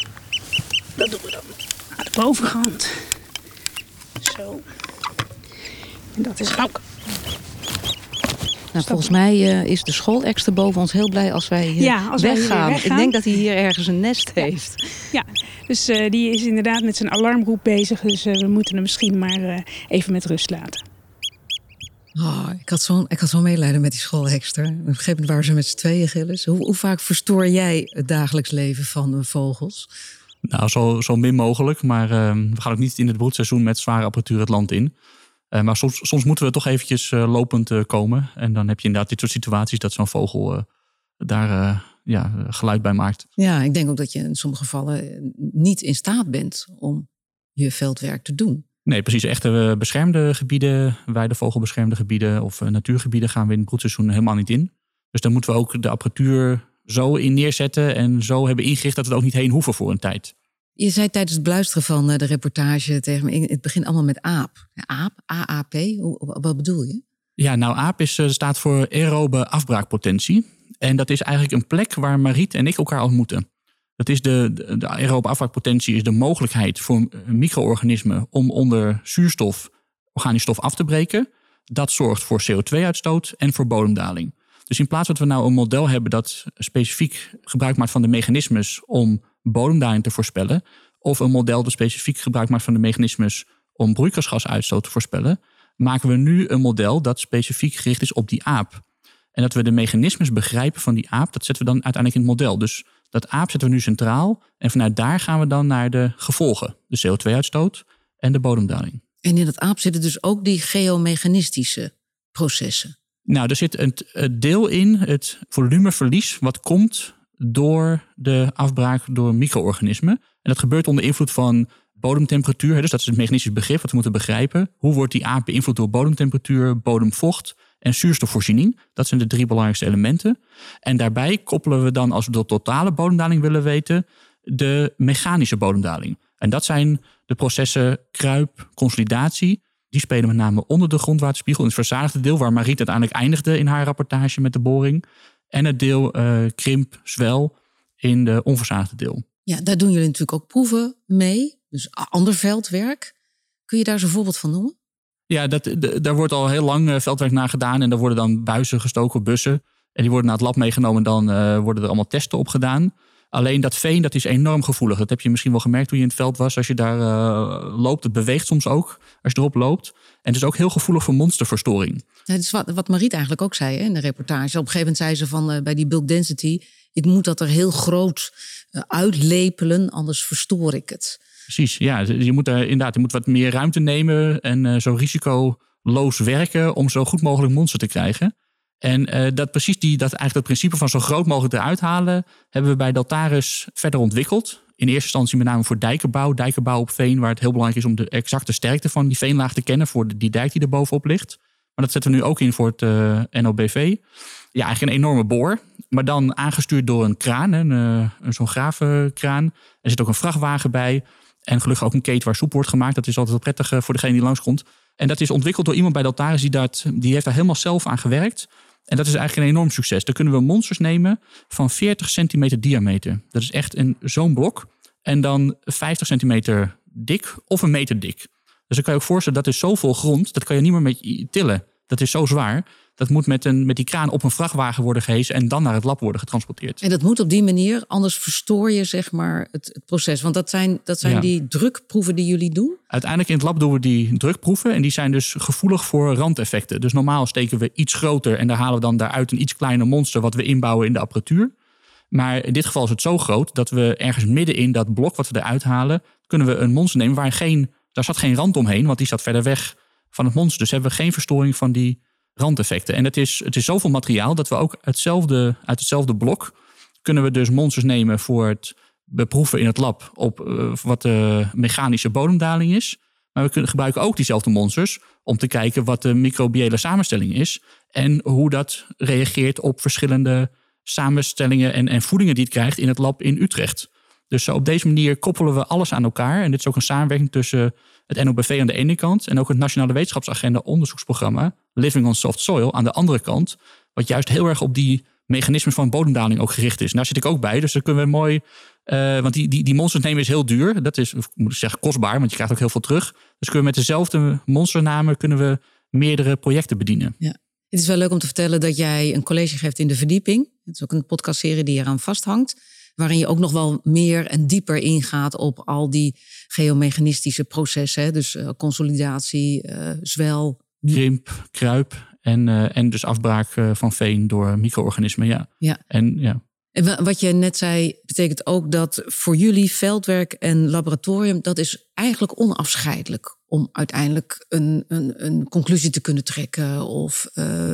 [SPEAKER 4] dat doen we bovenkant. Zo. En dat is ook
[SPEAKER 2] nou, volgens mij uh, is de schoolekster boven ons heel blij als wij, uh,
[SPEAKER 4] ja, als
[SPEAKER 2] weggaan.
[SPEAKER 4] wij weggaan.
[SPEAKER 2] Ik denk dat hij hier ergens een nest heeft.
[SPEAKER 4] Ja, dus uh, die is inderdaad met zijn alarmroep bezig. Dus we moeten hem misschien maar even met rust laten.
[SPEAKER 2] Oh, ik had zo'n zo medelijden met die schoolhekster. Op een gegeven moment waren ze met z'n tweeën, Gilles. Hoe, hoe, vaak verstoor jij het dagelijks leven van vogels?
[SPEAKER 3] Nou, zo, zo min mogelijk. Maar we gaan ook niet in het broedseizoen met zware apparatuur het land in. Uh, maar soms, soms moeten we toch eventjes uh, lopend uh, komen. En dan heb je inderdaad dit soort situaties dat zo'n vogel daar ja, geluid bij maakt.
[SPEAKER 2] Ja, ik denk ook dat je in sommige gevallen niet in staat bent om je veldwerk te doen.
[SPEAKER 3] Nee, precies. Echte beschermde gebieden, weidevogelbeschermde gebieden of natuurgebieden gaan we in het broedseizoen helemaal niet in. Dus dan moeten we ook de apparatuur zo in neerzetten en zo hebben ingericht dat we er ook niet heen hoeven voor een tijd.
[SPEAKER 2] Je zei tijdens het beluisteren van eh, de reportage tegen me, het begint allemaal met aap. Aap, AAP, wat bedoel je?
[SPEAKER 3] Ja, nou AAP is, eh, staat voor aerobe afbraakpotentie. En dat is eigenlijk een plek waar Mariet en ik elkaar ontmoeten. Dat is de, de, de aerobe afbraakpotentie is de mogelijkheid voor micro-organismen om onder zuurstof organisch stof af te breken. Dat zorgt voor CO2-uitstoot en voor bodemdaling. Dus in plaats dat we nou een model hebben dat specifiek gebruik maakt van de mechanismes om bodemdaling te voorspellen, of een model dat specifiek gebruik maakt van de mechanismes om broeikasgasuitstoot te voorspellen, maken we nu een model dat specifiek gericht is op die aap. En dat we de mechanismes begrijpen van die aap, dat zetten we dan uiteindelijk in het model. Dus dat aap zetten we nu centraal en vanuit daar gaan we dan naar de gevolgen, de CO2-uitstoot en de bodemdaling.
[SPEAKER 2] En in dat aap zitten dus ook die geomechanistische processen.
[SPEAKER 3] Nou, er zit een, deel in, het volumeverlies, wat komt door de afbraak door micro-organismen. En dat gebeurt onder invloed van bodemtemperatuur. Dus dat is het mechanistisch begrip wat we moeten begrijpen. Hoe wordt die aap beïnvloed door bodemtemperatuur, bodemvocht en zuurstofvoorziening? Dat zijn de drie belangrijkste elementen. En daarbij koppelen we dan, als we de totale bodemdaling willen weten, de mechanische bodemdaling. En dat zijn de processen kruip, consolidatie. Die spelen met name onder de grondwaterspiegel. In het verzadigde deel, waar Mariet uiteindelijk eindigde in haar rapportage met de boring. En het deel uh, krimp, zwel in de onverzadigde deel.
[SPEAKER 2] Ja, daar doen jullie natuurlijk ook proeven mee. Dus ander veldwerk. Kun je daar eens een voorbeeld van noemen?
[SPEAKER 3] Ja, dat, daar wordt al heel lang eh, veldwerk naar gedaan. En daar worden dan buizen gestoken, bussen. En die worden naar het lab meegenomen en dan uh, worden er allemaal testen op gedaan. Alleen dat veen dat is enorm gevoelig. Dat heb je misschien wel gemerkt toen je in het veld was. Als je daar uh, loopt, het beweegt soms ook als je erop loopt. En het is ook heel gevoelig voor monsterverstoring.
[SPEAKER 2] Ja, dat is wat, wat Mariet eigenlijk ook zei hè, in de reportage. Op een gegeven moment zei ze van uh, bij die bulk density... ik moet dat er heel groot uh, uitlepelen, anders verstoor ik het.
[SPEAKER 3] Precies, ja. Je moet daar inderdaad je moet wat meer ruimte nemen... en zo risicoloos werken om zo goed mogelijk monster te krijgen. En uh, dat precies die, dat eigenlijk het principe van zo groot mogelijk eruit halen, hebben we bij Deltaris verder ontwikkeld. In eerste instantie met name voor dijkenbouw, dijkenbouw op veen, waar het heel belangrijk is om de exacte sterkte van die veenlaag te kennen voor die dijk die er bovenop ligt. Maar dat zetten we nu ook in voor het eh, NOBV. Ja, eigenlijk een enorme boor, maar dan aangestuurd door een kraan, een, uh, zo'n gravenkraan. Er zit ook een vrachtwagen bij en gelukkig ook een keten waar soep wordt gemaakt. Dat is altijd wel prettig voor degene die langskomt. En dat is ontwikkeld door iemand bij Deltaris die, die heeft daar helemaal zelf aan gewerkt. En dat is eigenlijk een enorm succes. Dan kunnen we monsters nemen van 40 centimeter diameter. Dat is echt zo'n blok. En dan 50 centimeter dik of een meter dik. Dus dan kan je ook voorstellen, dat is zoveel grond, dat kan je niet meer met tillen. Dat is zo zwaar. Dat moet met, een, met die kraan op een vrachtwagen worden gehezen en dan naar het lab worden getransporteerd.
[SPEAKER 2] En dat moet op die manier, anders verstoor je zeg maar het, het proces. Want dat zijn, dat zijn die drukproeven die jullie doen?
[SPEAKER 3] Uiteindelijk in het lab doen we die drukproeven en die zijn dus gevoelig voor randeffecten. Dus normaal steken we iets groter en daar halen we dan daaruit een iets kleiner monster wat we inbouwen in de apparatuur. Maar in dit geval is het zo groot dat we ergens midden in dat blok wat we eruit halen, kunnen we een monster nemen waar geen, daar zat geen rand omheen, want die zat verder weg van het monster. Dus hebben we geen verstoring van die randeffecten. En het is, het is zoveel materiaal dat we ook hetzelfde, uit hetzelfde blok kunnen we dus monsters nemen voor het beproeven in het lab op uh, wat de mechanische bodemdaling is. Maar we kunnen, gebruiken ook diezelfde monsters om te kijken wat de microbiële samenstelling is en hoe dat reageert op verschillende samenstellingen en, en voedingen die het krijgt in het lab in Utrecht. Dus op deze manier koppelen we alles aan elkaar. En dit is ook een samenwerking tussen het NOBV aan de ene kant en ook het Nationale Wetenschapsagenda onderzoeksprogramma Living on Soft Soil aan de andere kant. Wat juist heel erg op die mechanismen van bodemdaling ook gericht is. daar zit ik ook bij, dus dan kunnen we mooi. Uh, want die, die, die monsters nemen is heel duur. Dat is, moet ik zeggen, kostbaar, want je krijgt ook heel veel terug. Dus kunnen we met dezelfde monsternamen kunnen we meerdere projecten bedienen.
[SPEAKER 2] Ja. Het is wel leuk om te vertellen dat jij een college geeft in de verdieping. Het is ook een podcastserie die eraan vasthangt waarin je ook nog wel meer en dieper ingaat op al die geomechanistische processen. Dus uh, consolidatie, uh, zwel.
[SPEAKER 3] Krimp, kruip en, uh, en dus afbraak van veen door micro-organismen. Ja.
[SPEAKER 2] ja.
[SPEAKER 3] En, ja.
[SPEAKER 2] En wat je net zei, betekent ook dat voor jullie veldwerk en laboratorium, dat is eigenlijk onafscheidelijk om uiteindelijk een, een, een conclusie te kunnen trekken of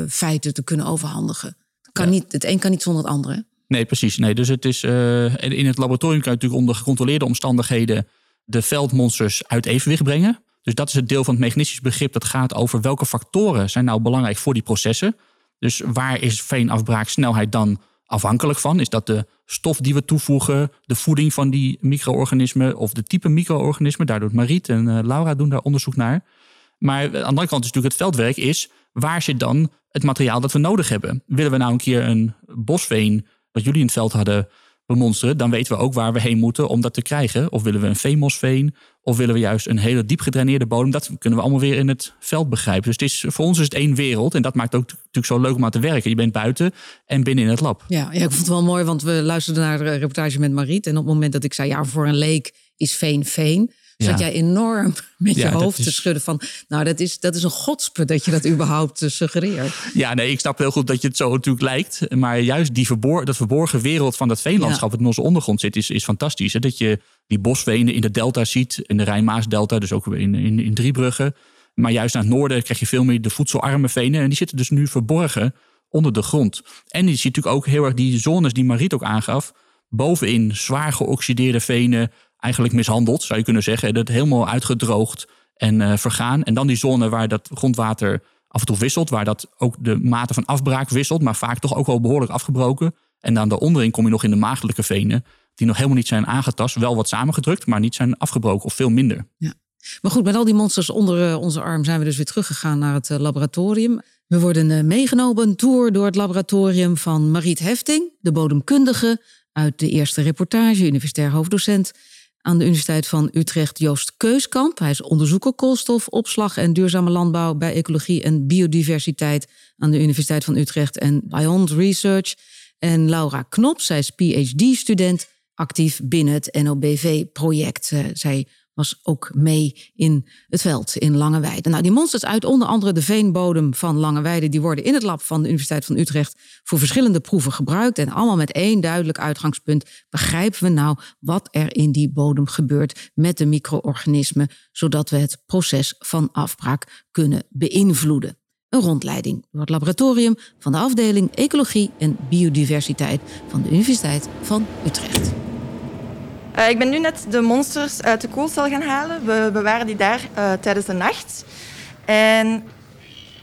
[SPEAKER 2] feiten te kunnen overhandigen. Kan niet, het een kan niet zonder het andere.
[SPEAKER 3] Nee, precies. Nee, dus het is, uh, in het laboratorium kan je natuurlijk onder gecontroleerde omstandigheden de veldmonsters uit evenwicht brengen. Dus dat is het deel van het mechanistisch begrip dat gaat over welke factoren zijn nou belangrijk voor die processen. Dus waar is veenafbraaksnelheid dan afhankelijk van. Is dat de stof die we toevoegen, de voeding van die micro-organismen of de type micro-organismen? Daar doet Mariet en uh, Laura doen daar onderzoek naar. Maar aan de andere kant is natuurlijk het veldwerk is, waar zit dan het materiaal dat we nodig hebben? Willen we nou een keer een bosveen, wat jullie in het veld hadden, bemonsteren, dan weten we ook waar we heen moeten om dat te krijgen. Of willen we een veemosveen, of willen we juist een hele diep gedraineerde bodem. Dat kunnen we allemaal weer in het veld begrijpen. Dus het is, voor ons is het één wereld en dat maakt ook natuurlijk zo leuk om aan te werken. Je bent buiten en binnen in het lab.
[SPEAKER 2] Ja, ja ik vond het wel mooi, want we luisterden naar de reportage met Mariet. En op het moment dat ik zei, ja, voor een leek is veen veen zat jij enorm met je hoofd te schudden van... nou, dat is, dat is een godspe dat je dat überhaupt eh, suggereert.
[SPEAKER 3] Ja, nee, ik snap heel goed dat je het zo natuurlijk lijkt. Maar juist die verbor dat verborgen wereld van dat veenlandschap... dat in onze ondergrond zit, is, is fantastisch. Hè? Dat je die bosvenen in de delta ziet, in de Rijn-Maas-delta... dus ook in, in, in Driebruggen. Maar juist naar het noorden krijg je veel meer de voedselarme venen... en die zitten dus nu verborgen onder de grond. En je ziet natuurlijk ook heel erg die zones die Mariet ook aangaf... bovenin zwaar geoxideerde venen eigenlijk mishandeld, zou je kunnen zeggen. Dat helemaal uitgedroogd en uh, vergaan. En dan die zone waar dat grondwater af en toe wisselt, waar dat ook de mate van afbraak wisselt, maar vaak toch ook wel behoorlijk afgebroken. En dan daaronderin kom je nog in de maagdelijke venen, die nog helemaal niet zijn aangetast, wel wat samengedrukt, maar niet zijn afgebroken of veel minder.
[SPEAKER 2] Ja. Maar goed, met al die monsters onder uh, onze arm zijn we dus weer teruggegaan naar het uh, laboratorium. We worden meegenomen een tour door het laboratorium van Mariet Hefting, de bodemkundige uit de eerste reportage, universitair hoofddocent aan de Universiteit van Utrecht Joost Keuskamp. Hij is onderzoeker koolstofopslag en duurzame landbouw bij ecologie en biodiversiteit aan de Universiteit van Utrecht en Beyond Research. En Laura Knop, zij is PhD-student, actief binnen het NOBV-project. Eh, zij was ook mee in het veld in Langeweide. Nou, die monsters uit onder andere de veenbodem van Langeweide... die worden in het lab van de Universiteit van Utrecht... voor verschillende proeven gebruikt. En allemaal met één duidelijk uitgangspunt. Begrijpen we nou wat er in die bodem gebeurt met de micro-organismen... zodat we het proces van afbraak kunnen beïnvloeden. Een rondleiding door het laboratorium van de afdeling Ecologie en Biodiversiteit... van de Universiteit van Utrecht.
[SPEAKER 5] Uh, ik ben nu net de monsters uit de koelcel gaan halen. We bewaren die daar uh, tijdens de nacht. En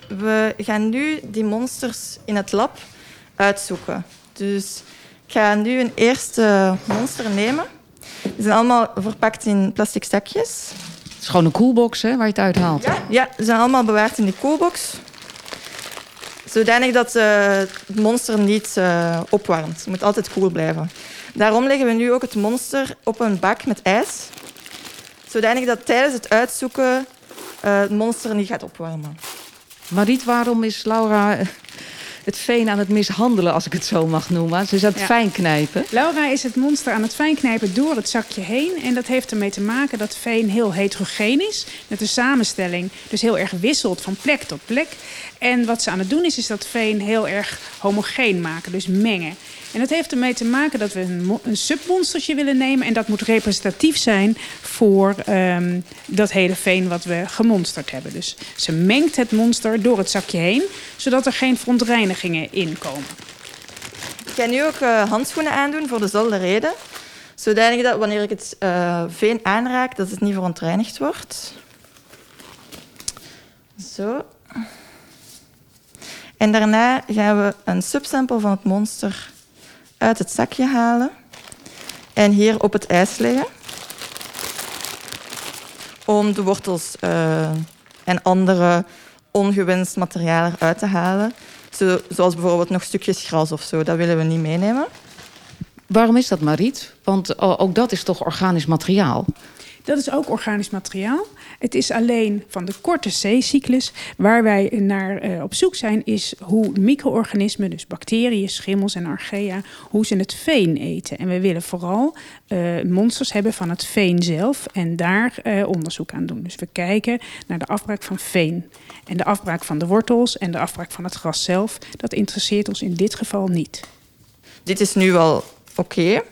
[SPEAKER 5] we gaan nu die monsters in het lab uitzoeken. Dus ik ga nu een eerste monster nemen. Die zijn allemaal verpakt in plastic zakjes.
[SPEAKER 2] Het is gewoon een koelbox hè, waar je het uithaalt.
[SPEAKER 5] Ja, ja ze zijn allemaal bewaard in die koelbox. Zodanig dat uh, het monster niet opwarmt. Het moet altijd koel blijven. Daarom leggen we nu ook het monster op een bak met ijs, zodanig dat tijdens het uitzoeken uh, het monster niet gaat opwarmen.
[SPEAKER 2] Mariet, waarom is Laura het veen aan het mishandelen, als ik het zo mag noemen. Ze is aan het ja. fijn knijpen.
[SPEAKER 4] Laura is het monster aan het fijn knijpen door het zakje heen. En dat heeft ermee te maken dat veen heel heterogeen is. Dat de samenstelling dus heel erg wisselt van plek tot plek. En wat ze aan het doen is, is dat veen heel erg homogeen maken, dus mengen. En dat heeft ermee te maken dat we een, een submonstertje willen nemen. En dat moet representatief zijn voor um, dat hele veen wat we gemonsterd hebben. Dus ze mengt het monster door het zakje heen, zodat er geen verontreinigingen in komen.
[SPEAKER 5] Ik ga nu ook uh, handschoenen aandoen voor dezelfde reden. Zodanig dat wanneer ik het uh, veen aanraak, dat het niet verontreinigd wordt. Zo. En daarna gaan we een subsample van het monster uit het zakje halen en hier op het ijs leggen. Om de wortels uh, en andere ongewenst materiaal eruit te halen. Zo, zoals bijvoorbeeld nog stukjes gras of zo, dat willen we niet meenemen.
[SPEAKER 2] Waarom is dat, Mariet? Want ook dat is toch organisch materiaal?
[SPEAKER 4] Dat is ook organisch materiaal. Het is alleen van de korte C-cyclus. Waar wij naar uh, op zoek zijn, is hoe micro-organismen, dus bacteriën, schimmels en archaea, hoe ze het veen eten. En we willen vooral uh, monsters hebben van het veen zelf en daar uh, onderzoek aan doen. Dus we kijken naar de afbraak van veen. En de afbraak van de wortels en de afbraak van het gras zelf, dat interesseert ons in dit geval niet.
[SPEAKER 5] Dit is nu wel oké.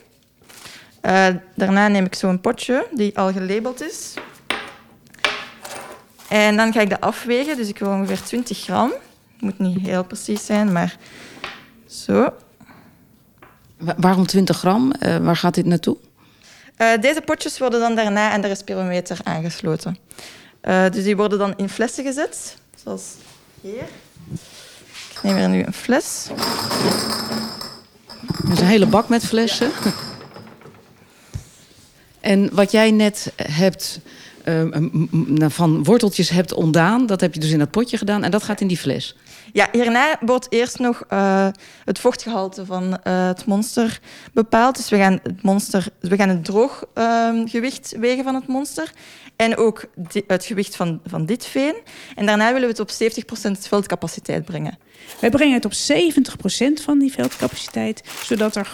[SPEAKER 5] Uh, daarna neem ik zo'n potje die al gelabeld is. En dan ga ik dat afwegen. Dus ik wil ongeveer 20 gram. Het moet niet heel precies zijn, maar zo.
[SPEAKER 2] Waarom 20 gram? Uh, waar gaat dit naartoe?
[SPEAKER 5] Uh, deze potjes worden dan daarna aan de respirometer aangesloten. dus die worden dan in flessen gezet, zoals hier. Ik neem er nu een fles.
[SPEAKER 2] Dat is een hele bak met flessen. En wat jij net hebt uh, van worteltjes hebt ontdaan, dat heb je dus in dat potje gedaan en dat gaat in die fles.
[SPEAKER 5] Ja, hierna wordt eerst nog uh, het vochtgehalte van uh, het monster bepaald. Dus we gaan het, monster, we gaan het drooggewicht ehm, wegen van het monster. En ook het gewicht van, van dit veen. En daarna willen we het op 70% veldcapaciteit brengen.
[SPEAKER 4] Wij brengen het op 70% van die veldcapaciteit, zodat er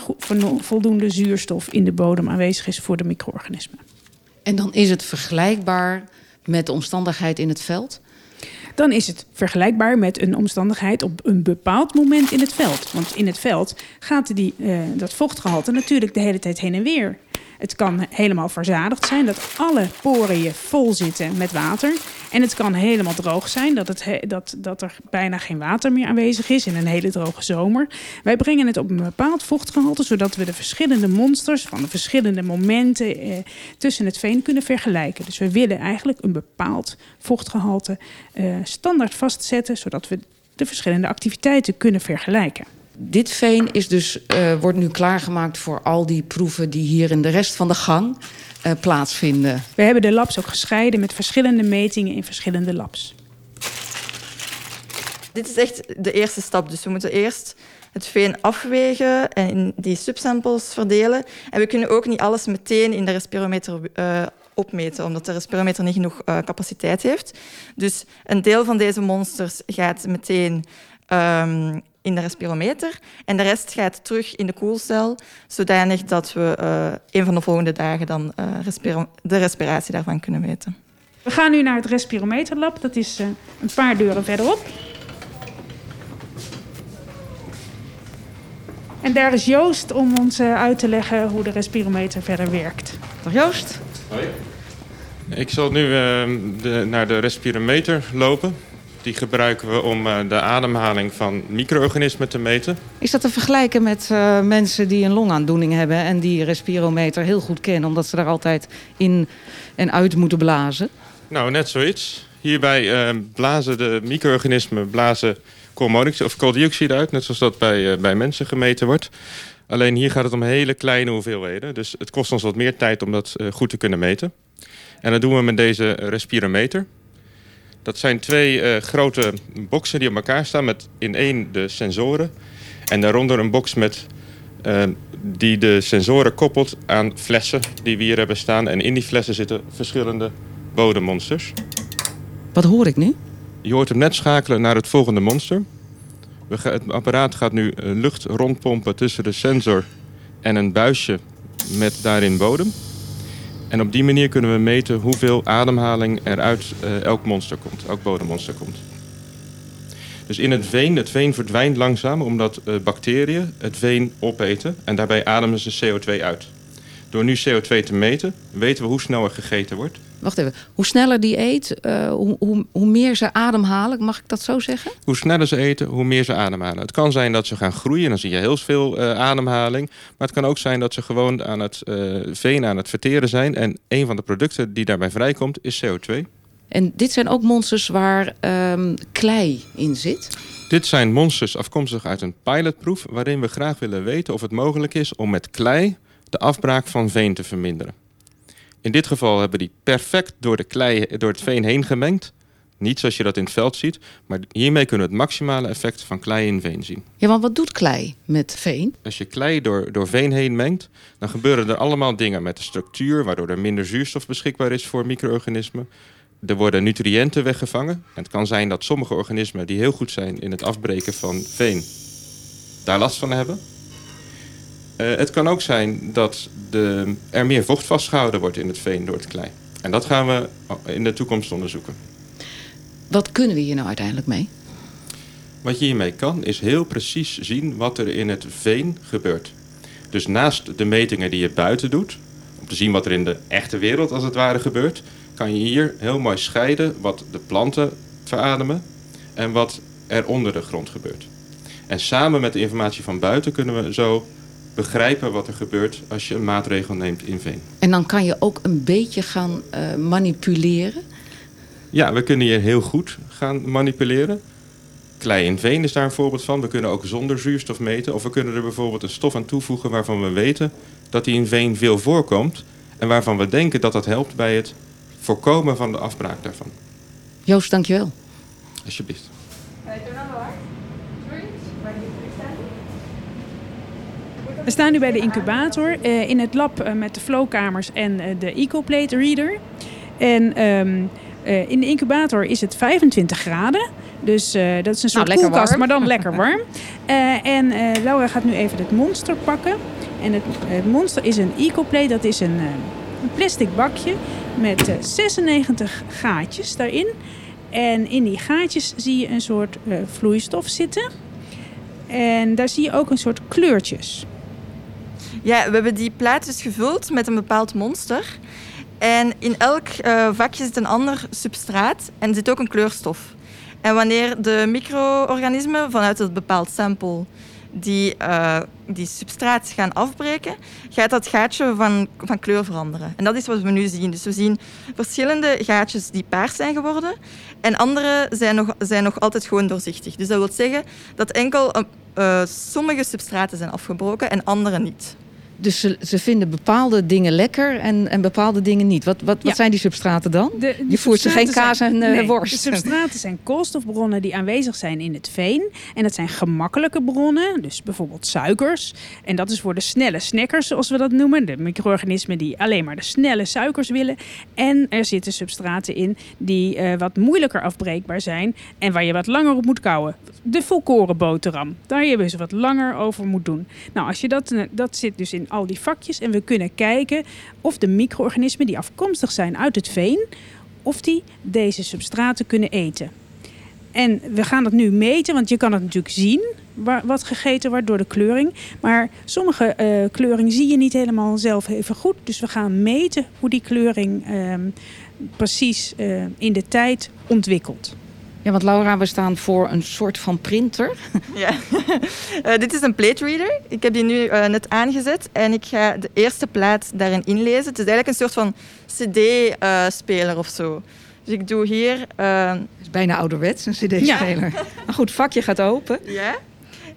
[SPEAKER 4] voldoende zuurstof in de bodem aanwezig is voor de micro-organismen.
[SPEAKER 2] En dan is het vergelijkbaar met de omstandigheid in het veld?
[SPEAKER 4] Dan is het vergelijkbaar met een omstandigheid op een bepaald moment in het veld. Want in het veld gaat die, uh, dat vochtgehalte natuurlijk de hele tijd heen en weer. Het kan helemaal verzadigd zijn, dat alle je vol zitten met water. En het kan helemaal droog zijn, dat, het dat, dat er bijna geen water meer aanwezig is in een hele droge zomer. Wij brengen het op een bepaald vochtgehalte, zodat we de verschillende monsters van de verschillende momenten eh, tussen het veen kunnen vergelijken. Dus we willen eigenlijk een bepaald vochtgehalte eh, standaard vastzetten, zodat we de verschillende activiteiten kunnen vergelijken
[SPEAKER 2] dit veen is dus, uh, wordt nu klaargemaakt voor al die proeven die hier in de rest van de gang uh, plaatsvinden.
[SPEAKER 4] We hebben de labs ook gescheiden met verschillende metingen in verschillende labs.
[SPEAKER 5] Dit is echt de eerste stap. Dus we moeten eerst het veen afwegen en in die subsamples verdelen. En we kunnen ook niet alles meteen in de respirometer uh, opmeten, omdat de respirometer niet genoeg uh, capaciteit heeft. Dus een deel van deze monsters gaat meteen um, in de respirometer. En de rest gaat terug in de koelcel, zodanig dat we uh, een van de volgende dagen dan uh, respiro de respiratie daarvan kunnen meten.
[SPEAKER 4] We gaan nu naar het respirometerlab. Dat is uh, een paar deuren verderop. En daar is Joost om ons uit te leggen hoe de respirometer verder werkt.
[SPEAKER 2] Dag Joost.
[SPEAKER 6] Hoi. Ik zal nu de, naar de respirometer lopen. Die gebruiken we om eh, de ademhaling van micro-organismen te meten.
[SPEAKER 2] Is dat te vergelijken met uh, mensen die een longaandoening hebben en die respirometer heel goed kennen, omdat ze daar altijd in en uit moeten blazen?
[SPEAKER 6] Nou, net zoiets. Hierbij uh, blazen de micro-organismen blazen of kooldioxide uit, net zoals dat bij, uh, bij mensen gemeten wordt. Alleen hier gaat het om hele kleine hoeveelheden. Dus het kost ons wat meer tijd om dat goed te kunnen meten. En dat doen we met deze respirometer. Dat zijn twee uh, grote boxen die op elkaar staan met in één de sensoren. En daaronder een box met, uh, die de sensoren koppelt aan flessen die we hier hebben staan. En in die flessen zitten verschillende bodemmonsters.
[SPEAKER 2] Wat hoor ik nu?
[SPEAKER 6] Je hoort hem net schakelen naar het volgende monster. Het apparaat gaat nu eh, lucht rondpompen tussen de sensor en een buisje met daarin bodem. En op die manier kunnen we meten hoeveel ademhaling er uit uh, elk monster komt, elk bodemmonster komt. Dus in het veen, het veen verdwijnt langzaam omdat uh, bacteriën het veen opeten en daarbij ademen ze CO2 uit. Door nu CO2 te meten, weten we hoe snel er gegeten wordt.
[SPEAKER 2] Wacht even, hoe sneller die eet, uh, hoe, hoe, hoe, meer ze ademhalen, mag ik dat zo zeggen?
[SPEAKER 6] Hoe sneller ze eten, hoe meer ze ademhalen. Het kan zijn dat ze gaan groeien, dan zie je heel veel uh, ademhaling. Maar het kan ook zijn dat ze gewoon aan het uh, veen aan het verteren zijn. En een van de producten die daarbij vrijkomt is CO2.
[SPEAKER 2] En dit zijn ook monsters waar um, klei in zit?
[SPEAKER 6] Dit zijn monsters afkomstig uit een pilotproef... waarin we graag willen weten of het mogelijk is om met klei de afbraak van veen te verminderen. In dit geval hebben die perfect door, de klei, door het veen heen gemengd. Niet zoals je dat in het veld ziet, maar hiermee kunnen we het maximale effect van klei in veen zien.
[SPEAKER 2] Ja, want wat doet klei met veen?
[SPEAKER 6] Als je klei door, door veen heen mengt, dan gebeuren er allemaal dingen met de structuur, waardoor er minder zuurstof beschikbaar is voor micro-organismen. Er worden nutriënten weggevangen. En het kan zijn dat sommige organismen die heel goed zijn in het afbreken van veen, daar last van hebben. Uh, het kan ook zijn dat de, er meer vocht vastgehouden wordt in het veen door het klei. En dat gaan we in de toekomst onderzoeken.
[SPEAKER 2] Wat kunnen we hier nou uiteindelijk mee?
[SPEAKER 6] Wat je hiermee kan, is heel precies zien wat er in het veen gebeurt. Dus naast de metingen die je buiten doet, om te zien wat er in de echte wereld als het ware gebeurt, kan je hier heel mooi scheiden wat de planten verademen en wat er onder de grond gebeurt. En samen met de informatie van buiten kunnen we zo begrijpen wat er gebeurt als je een maatregel neemt in veen.
[SPEAKER 2] En dan kan je ook een beetje gaan uh, manipuleren?
[SPEAKER 6] Ja, we kunnen hier heel goed gaan manipuleren. Klei in veen is daar een voorbeeld van. We kunnen ook zonder zuurstof meten. Of we kunnen er bijvoorbeeld een stof aan toevoegen waarvan we weten dat die in veen veel voorkomt. En waarvan we denken dat dat helpt bij het voorkomen van de afbraak daarvan.
[SPEAKER 2] Joost, dankjewel.
[SPEAKER 6] Alsjeblieft.
[SPEAKER 4] We staan nu bij de incubator uh, in het lab uh, met de flowkamers en uh, de EcoPlate Reader. En um, in de incubator is het 25 graden. Dus dat is een soort
[SPEAKER 2] nou,
[SPEAKER 4] koelkast,
[SPEAKER 2] warm.
[SPEAKER 4] maar dan lekker warm. <laughs> en Laura gaat nu even het monster pakken. En het, het monster is een EcoPlate, dat is een, een plastic bakje met 96 gaatjes daarin. En in die gaatjes zie je een soort vloeistof zitten. En daar zie je ook een soort kleurtjes.
[SPEAKER 5] Ja, we hebben die plaat dus gevuld met een bepaald monster. En in elk uh, vakje zit een ander substraat en zit ook een kleurstof. En wanneer de micro-organismen vanuit het bepaald sample die, uh, die substraat gaan afbreken, gaat dat gaatje van, van kleur veranderen. En dat is wat we nu zien. Dus we zien verschillende gaatjes die paars zijn geworden en andere zijn nog, zijn nog altijd gewoon doorzichtig. Dus dat wil zeggen dat enkel uh, sommige substraten zijn afgebroken en andere niet.
[SPEAKER 2] Dus ze, ze vinden bepaalde dingen lekker en, en bepaalde dingen niet. Wat, wat, wat zijn die substraten dan?
[SPEAKER 4] De-
[SPEAKER 2] je voert ze geen kaas en
[SPEAKER 4] nee,
[SPEAKER 2] worst.
[SPEAKER 4] De substraten zijn koolstofbronnen die aanwezig zijn in het veen. En dat zijn gemakkelijke bronnen, dus bijvoorbeeld suikers. En dat is voor de snelle snackers, zoals we dat noemen. De micro-organismen die alleen maar de snelle suikers willen. En er zitten substraten in die eh, wat moeilijker afbreekbaar zijn. En waar je wat langer op moet kouwen. De volkoren boterham. Daar je dus wat langer over moet doen. Nou, als je dat, eh, dat zit dus in al die vakjes. En we kunnen kijken of de micro-organismen die afkomstig zijn uit het veen of die deze substraten kunnen eten. En we gaan dat nu meten, want je kan het natuurlijk zien wat gegeten wordt door de kleuring. Maar sommige eh, kleuring zie je niet helemaal zelf even goed. Dus we gaan meten hoe die kleuring ehm, precies eh, in de tijd ontwikkelt.
[SPEAKER 2] Ja, want Laura, we staan voor een soort van printer.
[SPEAKER 5] Ja. <laughs> Eh, dit is een plate reader. Ik heb die nu eh, net aangezet en ik ga de eerste plaat daarin inlezen. Het is eigenlijk een soort van cd-speler of zo. Dus ik doe hier... eh,
[SPEAKER 2] Het is bijna ouderwets, een cd-speler. <laughs> Maar goed, vakje gaat open.
[SPEAKER 5] ja.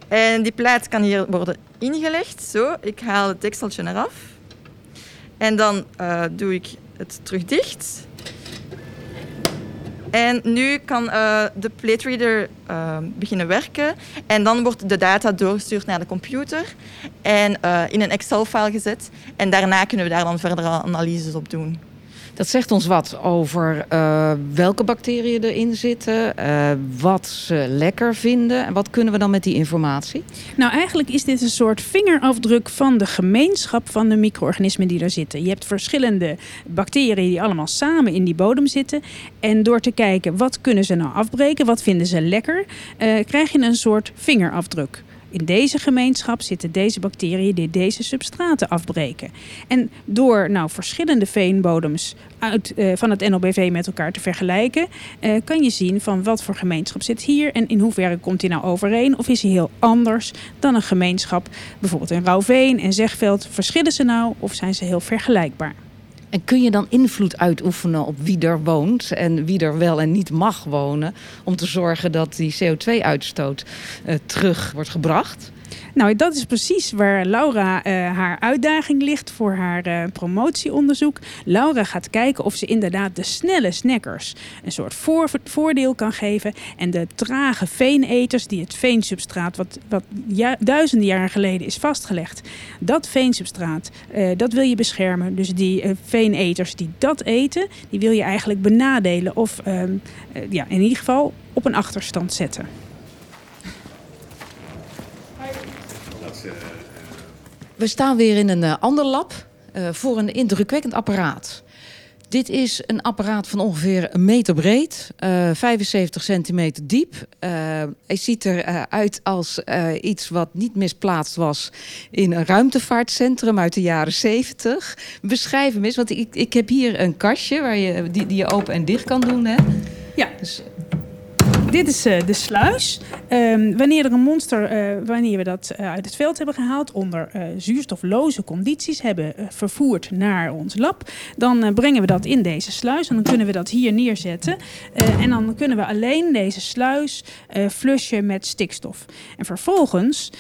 [SPEAKER 5] En die plaat kan hier worden ingelegd. Zo, ik haal het dekseltje eraf. En dan eh, doe ik het terug dicht. En nu kan eh, de plate reader eh, beginnen werken. En dan wordt de data doorgestuurd naar de computer en eh, in een Excel-file gezet. En daarna kunnen we daar dan verdere analyses op doen.
[SPEAKER 2] Dat zegt ons wat over eh, welke bacteriën erin zitten, eh, wat ze lekker vinden. En wat kunnen we dan met die informatie?
[SPEAKER 4] Nou, eigenlijk is dit een soort vingerafdruk van de gemeenschap van de micro-organismen die daar zitten. Je hebt verschillende bacteriën die allemaal samen in die bodem zitten. En door te kijken wat kunnen ze nou afbreken, wat vinden ze lekker, eh, krijg je een soort vingerafdruk. In deze gemeenschap zitten deze bacteriën die deze substraten afbreken. En door nou verschillende veenbodems uit, eh, van het NLBV met elkaar te vergelijken, eh, kan je zien van wat voor gemeenschap zit hier en in hoeverre komt die nou overeen of is hij heel anders dan een gemeenschap, bijvoorbeeld in Rauwveen en Zegveld. Verschillen ze nou of zijn ze heel vergelijkbaar?
[SPEAKER 2] En kun je dan invloed uitoefenen op wie er woont en wie er wel en niet mag wonen, om te zorgen dat die CO2-uitstoot eh, terug wordt gebracht?
[SPEAKER 4] Nou, dat is precies waar Laura eh, haar uitdaging ligt voor haar eh, promotieonderzoek. Laura gaat kijken of ze inderdaad de snelle snackers een soort voor, voordeel kan geven. En de trage veeneters, die het veensubstraat, wat, wat ja- duizenden jaren geleden is vastgelegd, dat veensubstraat, eh, dat wil je beschermen. Dus die veeneters die dat eten, die wil je eigenlijk benadelen of ehm, eh, ja, in ieder geval op een achterstand zetten.
[SPEAKER 2] We staan weer in een eh, ander lab eh, voor een indrukwekkend apparaat. Dit is een apparaat van ongeveer een meter breed, eh, 75 centimeter diep. Eh, hij ziet eruit als eh, iets wat niet misplaatst was in een ruimtevaartcentrum uit de jaren 70. Beschrijf hem eens, want ik, ik heb hier een kastje waar je, die, die je open en dicht kan doen. Hè?
[SPEAKER 4] Ja,
[SPEAKER 2] Dus
[SPEAKER 4] Dit is eh, de sluis. Ehm, wanneer er een monster, uh, wanneer we dat uh, uit het veld hebben gehaald, onder zuurstofloze condities hebben vervoerd naar ons lab, dan brengen we dat in deze sluis en dan kunnen we dat hier neerzetten. en dan kunnen we alleen deze sluis flushen met stikstof. En vervolgens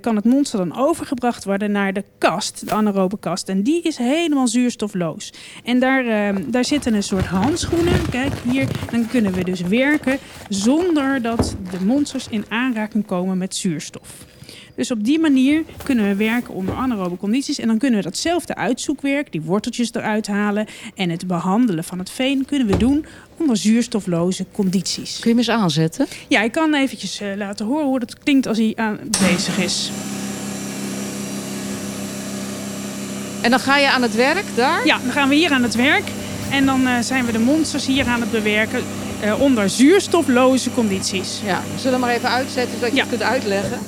[SPEAKER 4] kan het monster dan overgebracht worden naar de kast, de anaerobe kast. En die is helemaal zuurstofloos. En daar, ehm, daar zitten een soort handschoenen. Kijk hier, dan kunnen we dus werken zonder dat de monsters in aanraking komen met zuurstof. Dus op die manier kunnen we werken onder anaerobe condities. En dan kunnen we datzelfde uitzoekwerk, die worteltjes eruit halen en het behandelen van het veen, kunnen we doen onder zuurstofloze condities.
[SPEAKER 2] Kun je hem eens aanzetten?
[SPEAKER 4] Ja, ik kan eventjes uh, laten horen hoe dat klinkt als hij aan bezig is.
[SPEAKER 2] En dan ga je aan het werk daar?
[SPEAKER 4] Ja, dan gaan we hier aan het werk. En dan uh, zijn we de monsters hier aan het bewerken uh, onder zuurstofloze condities.
[SPEAKER 2] Ja, we zullen maar even uitzetten zodat je het kunt uitleggen.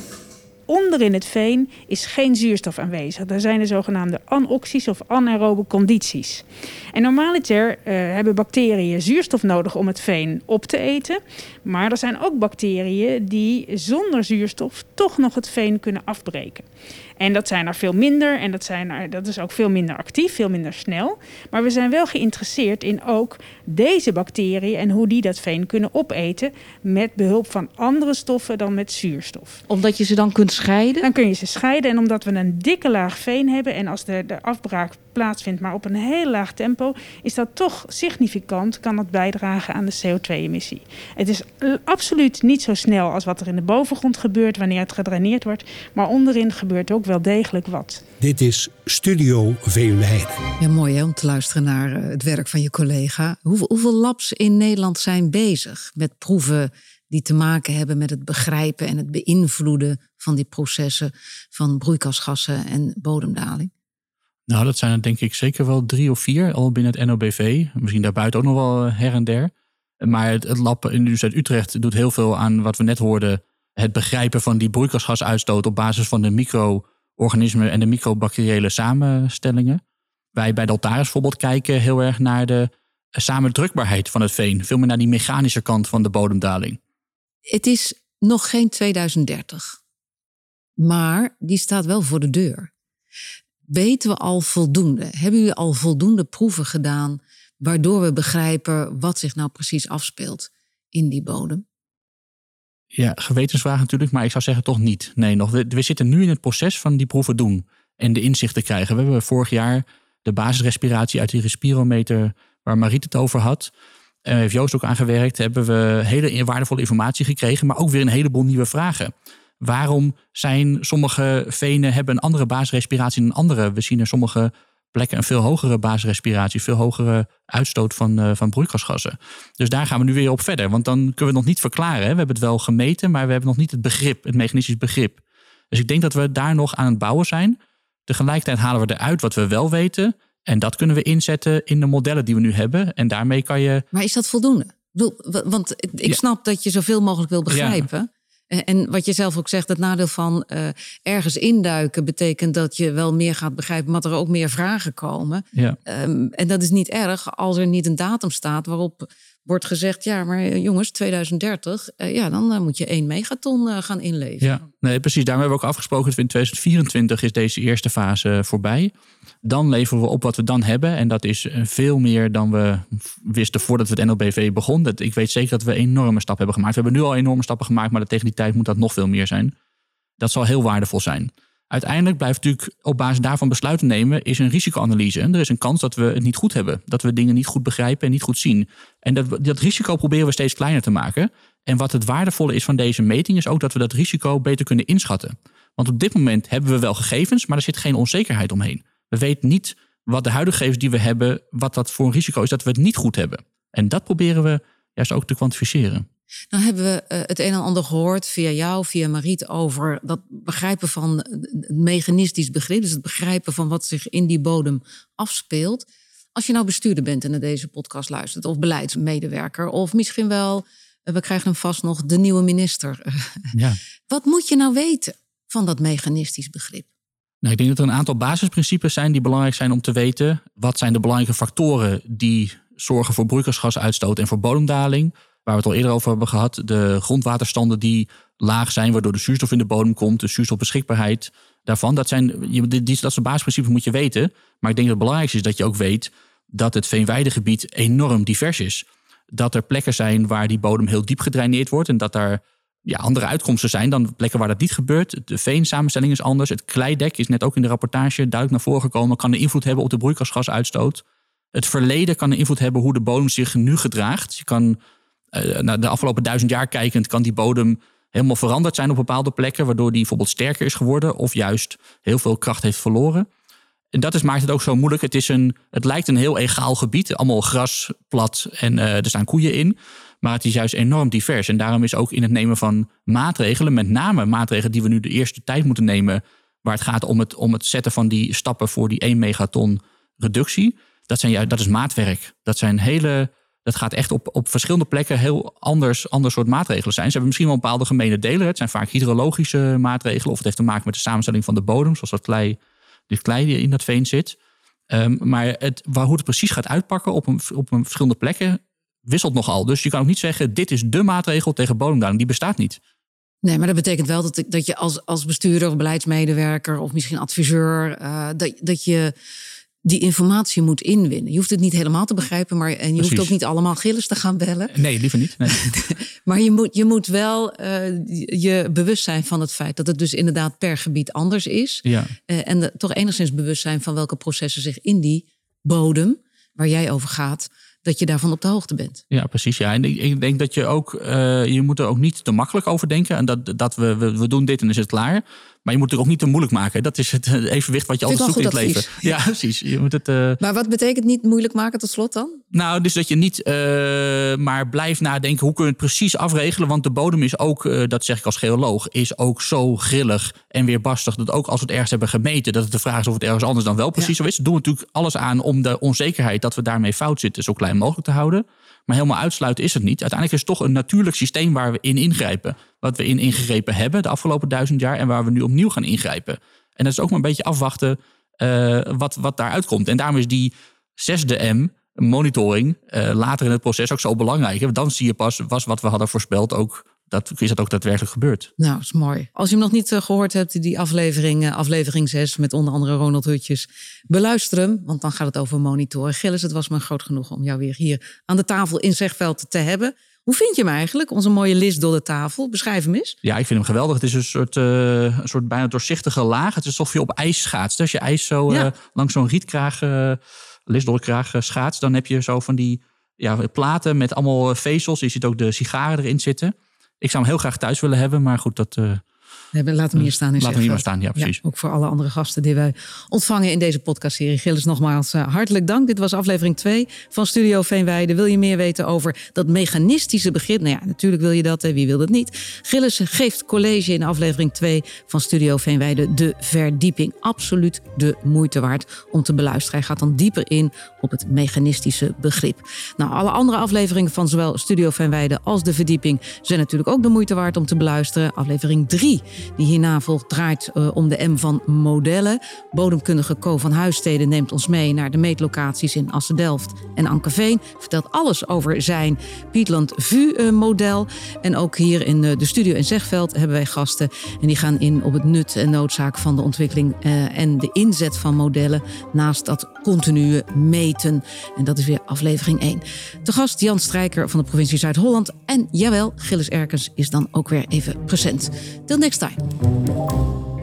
[SPEAKER 4] Onder in het veen is geen zuurstof aanwezig. Daar zijn de zogenaamde anoxies of anaerobe condities. En normaliter uh, hebben bacteriën zuurstof nodig om het veen op te eten. Maar er zijn ook bacteriën die zonder zuurstof toch nog het veen kunnen afbreken. En dat zijn er veel minder en dat, zijn er, dat is ook veel minder actief, veel minder snel. Maar we zijn wel geïnteresseerd in ook deze bacteriën en hoe die dat veen kunnen opeten met behulp van andere stoffen dan met zuurstof.
[SPEAKER 2] Omdat je ze dan kunt scheiden?
[SPEAKER 4] Dan kun je ze scheiden en omdat we een dikke laag veen hebben en als de, de afbraak plaatsvindt, maar op een heel laag tempo, is dat toch significant, kan dat bijdragen aan de CO2-emissie. Het is absoluut niet zo snel als wat er in de bovengrond gebeurt wanneer het gedraineerd wordt, maar onderin gebeurt ook wel degelijk wat.
[SPEAKER 1] Dit is Studio Veenweide.
[SPEAKER 2] Ja, mooi hè, om te luisteren naar eh, het werk van je collega. Hoeveel, hoeveel labs in Nederland zijn bezig met proeven die te maken hebben met het begrijpen en het beïnvloeden van die processen van broeikasgassen en bodemdaling?
[SPEAKER 3] Nou, dat zijn er denk ik zeker wel drie of vier al binnen het NOBV. Misschien daarbuiten ook nog wel eh, her en der. Maar het, het lab in de Universiteit Utrecht doet heel veel aan wat we net hoorden. Het begrijpen van die broeikasgasuitstoot op basis van de micro-organismen en de microbacteriële samenstellingen. Wij bij Deltaris bijvoorbeeld kijken heel erg naar de samendrukbaarheid van het veen. Veel meer naar die mechanische kant van de bodemdaling.
[SPEAKER 2] Het is nog geen 2030. Maar die staat wel voor de deur. Weten we al voldoende? Hebben jullie al voldoende proeven gedaan waardoor we begrijpen wat zich nou precies afspeelt in die bodem?
[SPEAKER 3] Ja, gewetensvraag natuurlijk, maar ik zou zeggen toch niet. Nee, nog. We, we zitten nu in het proces van die proeven doen en de inzichten krijgen. We hebben vorig jaar de basisrespiratie uit die respirometer waar Mariet het over had. En heeft Joost ook aan gewerkt. Hebben we hele waardevolle informatie gekregen, maar ook weer een heleboel nieuwe vragen. Waarom zijn sommige venen hebben een andere basisrespiratie dan andere? We zien in sommige plekken een veel hogere basisrespiratie, veel hogere uitstoot van, uh, van broeikasgassen. Dus daar gaan we nu weer op verder. Want dan kunnen we het nog niet verklaren. Hè? We hebben het wel gemeten, maar we hebben nog niet het begrip, het mechanistisch begrip. Dus ik denk dat we daar nog aan het bouwen zijn. Tegelijkertijd halen we eruit wat we wel weten. En dat kunnen we inzetten in de modellen die we nu hebben. En daarmee kan je.
[SPEAKER 2] Maar is dat voldoende? Want ik snap dat je zoveel mogelijk wil begrijpen. En wat je zelf ook zegt, het nadeel van uh, ergens induiken betekent dat je wel meer gaat begrijpen, maar er ook meer vragen komen. Ja. Um, en dat is niet erg als er niet een datum staat waarop wordt gezegd, ja, maar eh, jongens, 2030, uh, eh, ja, dan uh, moet je één megaton gaan inleveren.
[SPEAKER 3] Ja, nee, precies. Daarom hebben we ook afgesproken dat in 2024 is deze eerste fase voorbij. Dan leveren we op wat we dan hebben. En dat is veel meer dan we wisten voordat het NLBV begon. Dat, ik weet zeker dat we enorme stappen hebben gemaakt. We hebben nu al enorme stappen gemaakt, maar tegen die tijd moet dat nog veel meer zijn. Dat zal heel waardevol zijn. Uiteindelijk blijft natuurlijk op basis daarvan besluiten nemen, is een risicoanalyse. En er is een kans dat we het niet goed hebben. Dat we dingen niet goed begrijpen en niet goed zien. En dat, dat risico proberen we steeds kleiner te maken. En wat het waardevolle is van deze meting, is ook dat we dat risico beter kunnen inschatten. Want op dit moment hebben we wel gegevens, maar er zit geen onzekerheid omheen. We weten niet wat de huidige gegevens die we hebben, wat dat voor een risico is dat we het niet goed hebben. En dat proberen we juist ook te kwantificeren.
[SPEAKER 2] Nou hebben we eh, het een en ander gehoord via jou, via Mariet, over dat begrijpen van het mechanistisch begrip. Dus het begrijpen van wat zich in die bodem afspeelt. Als je nou bestuurder bent en naar deze podcast luistert, of beleidsmedewerker, of misschien wel, eh, we krijgen hem vast nog, de nieuwe minister. <laughs> Ja. Wat moet je nou weten van dat mechanistisch begrip?
[SPEAKER 3] Nou, ik denk dat er een aantal basisprincipes zijn die belangrijk zijn om te weten. Wat zijn de belangrijke factoren die zorgen voor broeikasgasuitstoot en voor bodemdaling? Waar we het al eerder over hebben gehad, de grondwaterstanden die laag zijn, waardoor de zuurstof in de bodem komt, de zuurstofbeschikbaarheid daarvan. Dat, zijn, die, die, dat soort basisprincipes moet je weten. Maar ik denk dat het belangrijkste is dat je ook weet dat het veenweidegebied enorm divers is. Dat er plekken zijn waar die bodem heel diep gedraineerd wordt en dat daar ja, andere uitkomsten zijn dan plekken waar dat niet gebeurt. De veensamenstelling is anders. Het kleidek is net ook in de rapportage duidelijk naar voren gekomen. Kan een invloed hebben op de broeikasgasuitstoot. Het verleden kan een invloed hebben hoe de bodem zich nu gedraagt. Je kan naar de afgelopen duizend jaar kijkend, kan die bodem helemaal veranderd zijn op bepaalde plekken, waardoor die bijvoorbeeld sterker is geworden of juist heel veel kracht heeft verloren. En dat is, maakt het ook zo moeilijk. Het, is een, het lijkt een heel egaal gebied, allemaal gras, plat en uh, er staan koeien in. Maar het is juist enorm divers. En daarom is ook in het nemen van maatregelen, met name maatregelen die we nu de eerste tijd moeten nemen, waar het gaat om het, om het zetten van die stappen voor die 1 megaton reductie. Dat, zijn dat is maatwerk. Dat zijn hele dat gaat echt op, op verschillende plekken heel anders, ander soort maatregelen zijn. Ze hebben misschien wel een bepaalde gemene delen. Het zijn vaak hydrologische maatregelen. Of het heeft te maken met de samenstelling van de bodem. Zoals dat klei, dit klei die in dat veen zit. Um, maar het, waar, hoe het precies gaat uitpakken op op verschillende plekken wisselt nogal. Dus je kan ook niet zeggen, dit is de maatregel tegen bodemdaling. Die bestaat niet.
[SPEAKER 2] Nee, maar dat betekent wel dat, dat je als, als bestuurder of beleidsmedewerker of misschien adviseur, uh, dat, dat je die informatie moet inwinnen. Je hoeft het niet helemaal te begrijpen, maar en je hoeft ook niet allemaal gilles te gaan bellen.
[SPEAKER 3] Nee, liever niet. Nee. <laughs>
[SPEAKER 2] maar je moet, je moet wel uh, je bewust zijn van het feit dat het dus inderdaad per gebied anders is.
[SPEAKER 3] Ja.
[SPEAKER 2] Uh, en de, toch enigszins bewust zijn van welke processen zich in die bodem, waar jij over gaat, dat je daarvan op de hoogte bent.
[SPEAKER 3] Ja, precies. Ja. En ik denk dat je ook, uh, je moet er ook niet te makkelijk over denken. En dat, dat we, we, we doen dit en is het klaar. Maar je moet het ook niet te moeilijk maken. Dat is het evenwicht wat je altijd zoekt in het leven. Ja, precies. Je moet het, uh...
[SPEAKER 2] Maar wat betekent niet moeilijk maken tot slot dan?
[SPEAKER 3] Nou, dus dat je niet uh, maar blijft nadenken hoe kun je het precies afregelen. Want de bodem is ook, uh, dat zeg ik als geoloog, is ook zo grillig en weerbarstig. Dat ook als we het ergens hebben gemeten, dat het de vraag is of het ergens anders dan wel precies ja. zo is. Doen we natuurlijk alles aan om de onzekerheid dat we daarmee fout zitten zo klein mogelijk te houden. Maar helemaal uitsluiten is het niet. Uiteindelijk is het toch een natuurlijk systeem waar we in ingrijpen. Wat we in ingegrepen hebben de afgelopen duizend jaar en waar we nu opnieuw gaan ingrijpen. En dat is ook maar een beetje afwachten uh, wat, wat daaruit komt. En daarom is die zesde M, monitoring, uh, later in het proces ook zo belangrijk. Want dan zie je pas, was wat we hadden voorspeld ook dat is dat ook daadwerkelijk gebeurd.
[SPEAKER 2] Nou, dat is mooi. Als je hem nog niet uh, gehoord hebt, die aflevering, uh, aflevering 6 met onder andere Ronald Hutjes, beluister hem, want dan gaat het over monitoren. Gilles, het was me groot genoeg om jou weer hier aan de tafel in Zegveld te hebben. Hoe vind je hem eigenlijk, onze mooie list door de tafel? Beschrijf hem eens.
[SPEAKER 3] Ja, ik vind hem geweldig. Het is een soort, uh, een soort bijna doorzichtige laag. Het is alsof je op ijs schaatst. Als je ijs zo ja. langs zo'n rietkraag, list door de kraag schaatst, dan heb je zo van die ja, platen met allemaal vezels. Je ziet ook de sigaren erin zitten. Ik zou hem heel graag thuis willen hebben, maar goed, dat. Uh,
[SPEAKER 2] Nee, laat hem hier staan.
[SPEAKER 3] Laat hem hier maar staan, ja, precies.
[SPEAKER 2] Ja, ook voor alle andere gasten die wij ontvangen in deze podcastserie. Gilles, nogmaals uh, hartelijk dank. Dit was aflevering 2 van Studio Veenweide. Wil je meer weten over dat mechanistische begrip? Nou ja, natuurlijk wil je dat. Wie wil dat niet? Gilles geeft college in aflevering 2 van Studio Veenweide. De verdieping. Absoluut de moeite waard om te beluisteren. Hij gaat dan dieper in op het mechanistische begrip. Nou, alle andere afleveringen van zowel Studio Veenweide als de verdieping zijn natuurlijk ook de moeite waard om te beluisteren. Aflevering 3 die hierna volgt draait uh, om de M van modellen. Bodemkundige Co van Huissteden neemt ons mee naar de meetlocaties in Assen-Delft en Ankerveen. Vertelt alles over zijn Pietland VU-model. En ook hier in uh, de studio in Zegveld hebben wij gasten. En die gaan in op het nut en noodzaak van de ontwikkeling en de inzet van modellen. Naast dat continue meten. En dat is weer aflevering 1. De gast Jan Strijker van de provincie Zuid-Holland. En jawel, Gilles Erkens is dan ook weer even present. Till next time.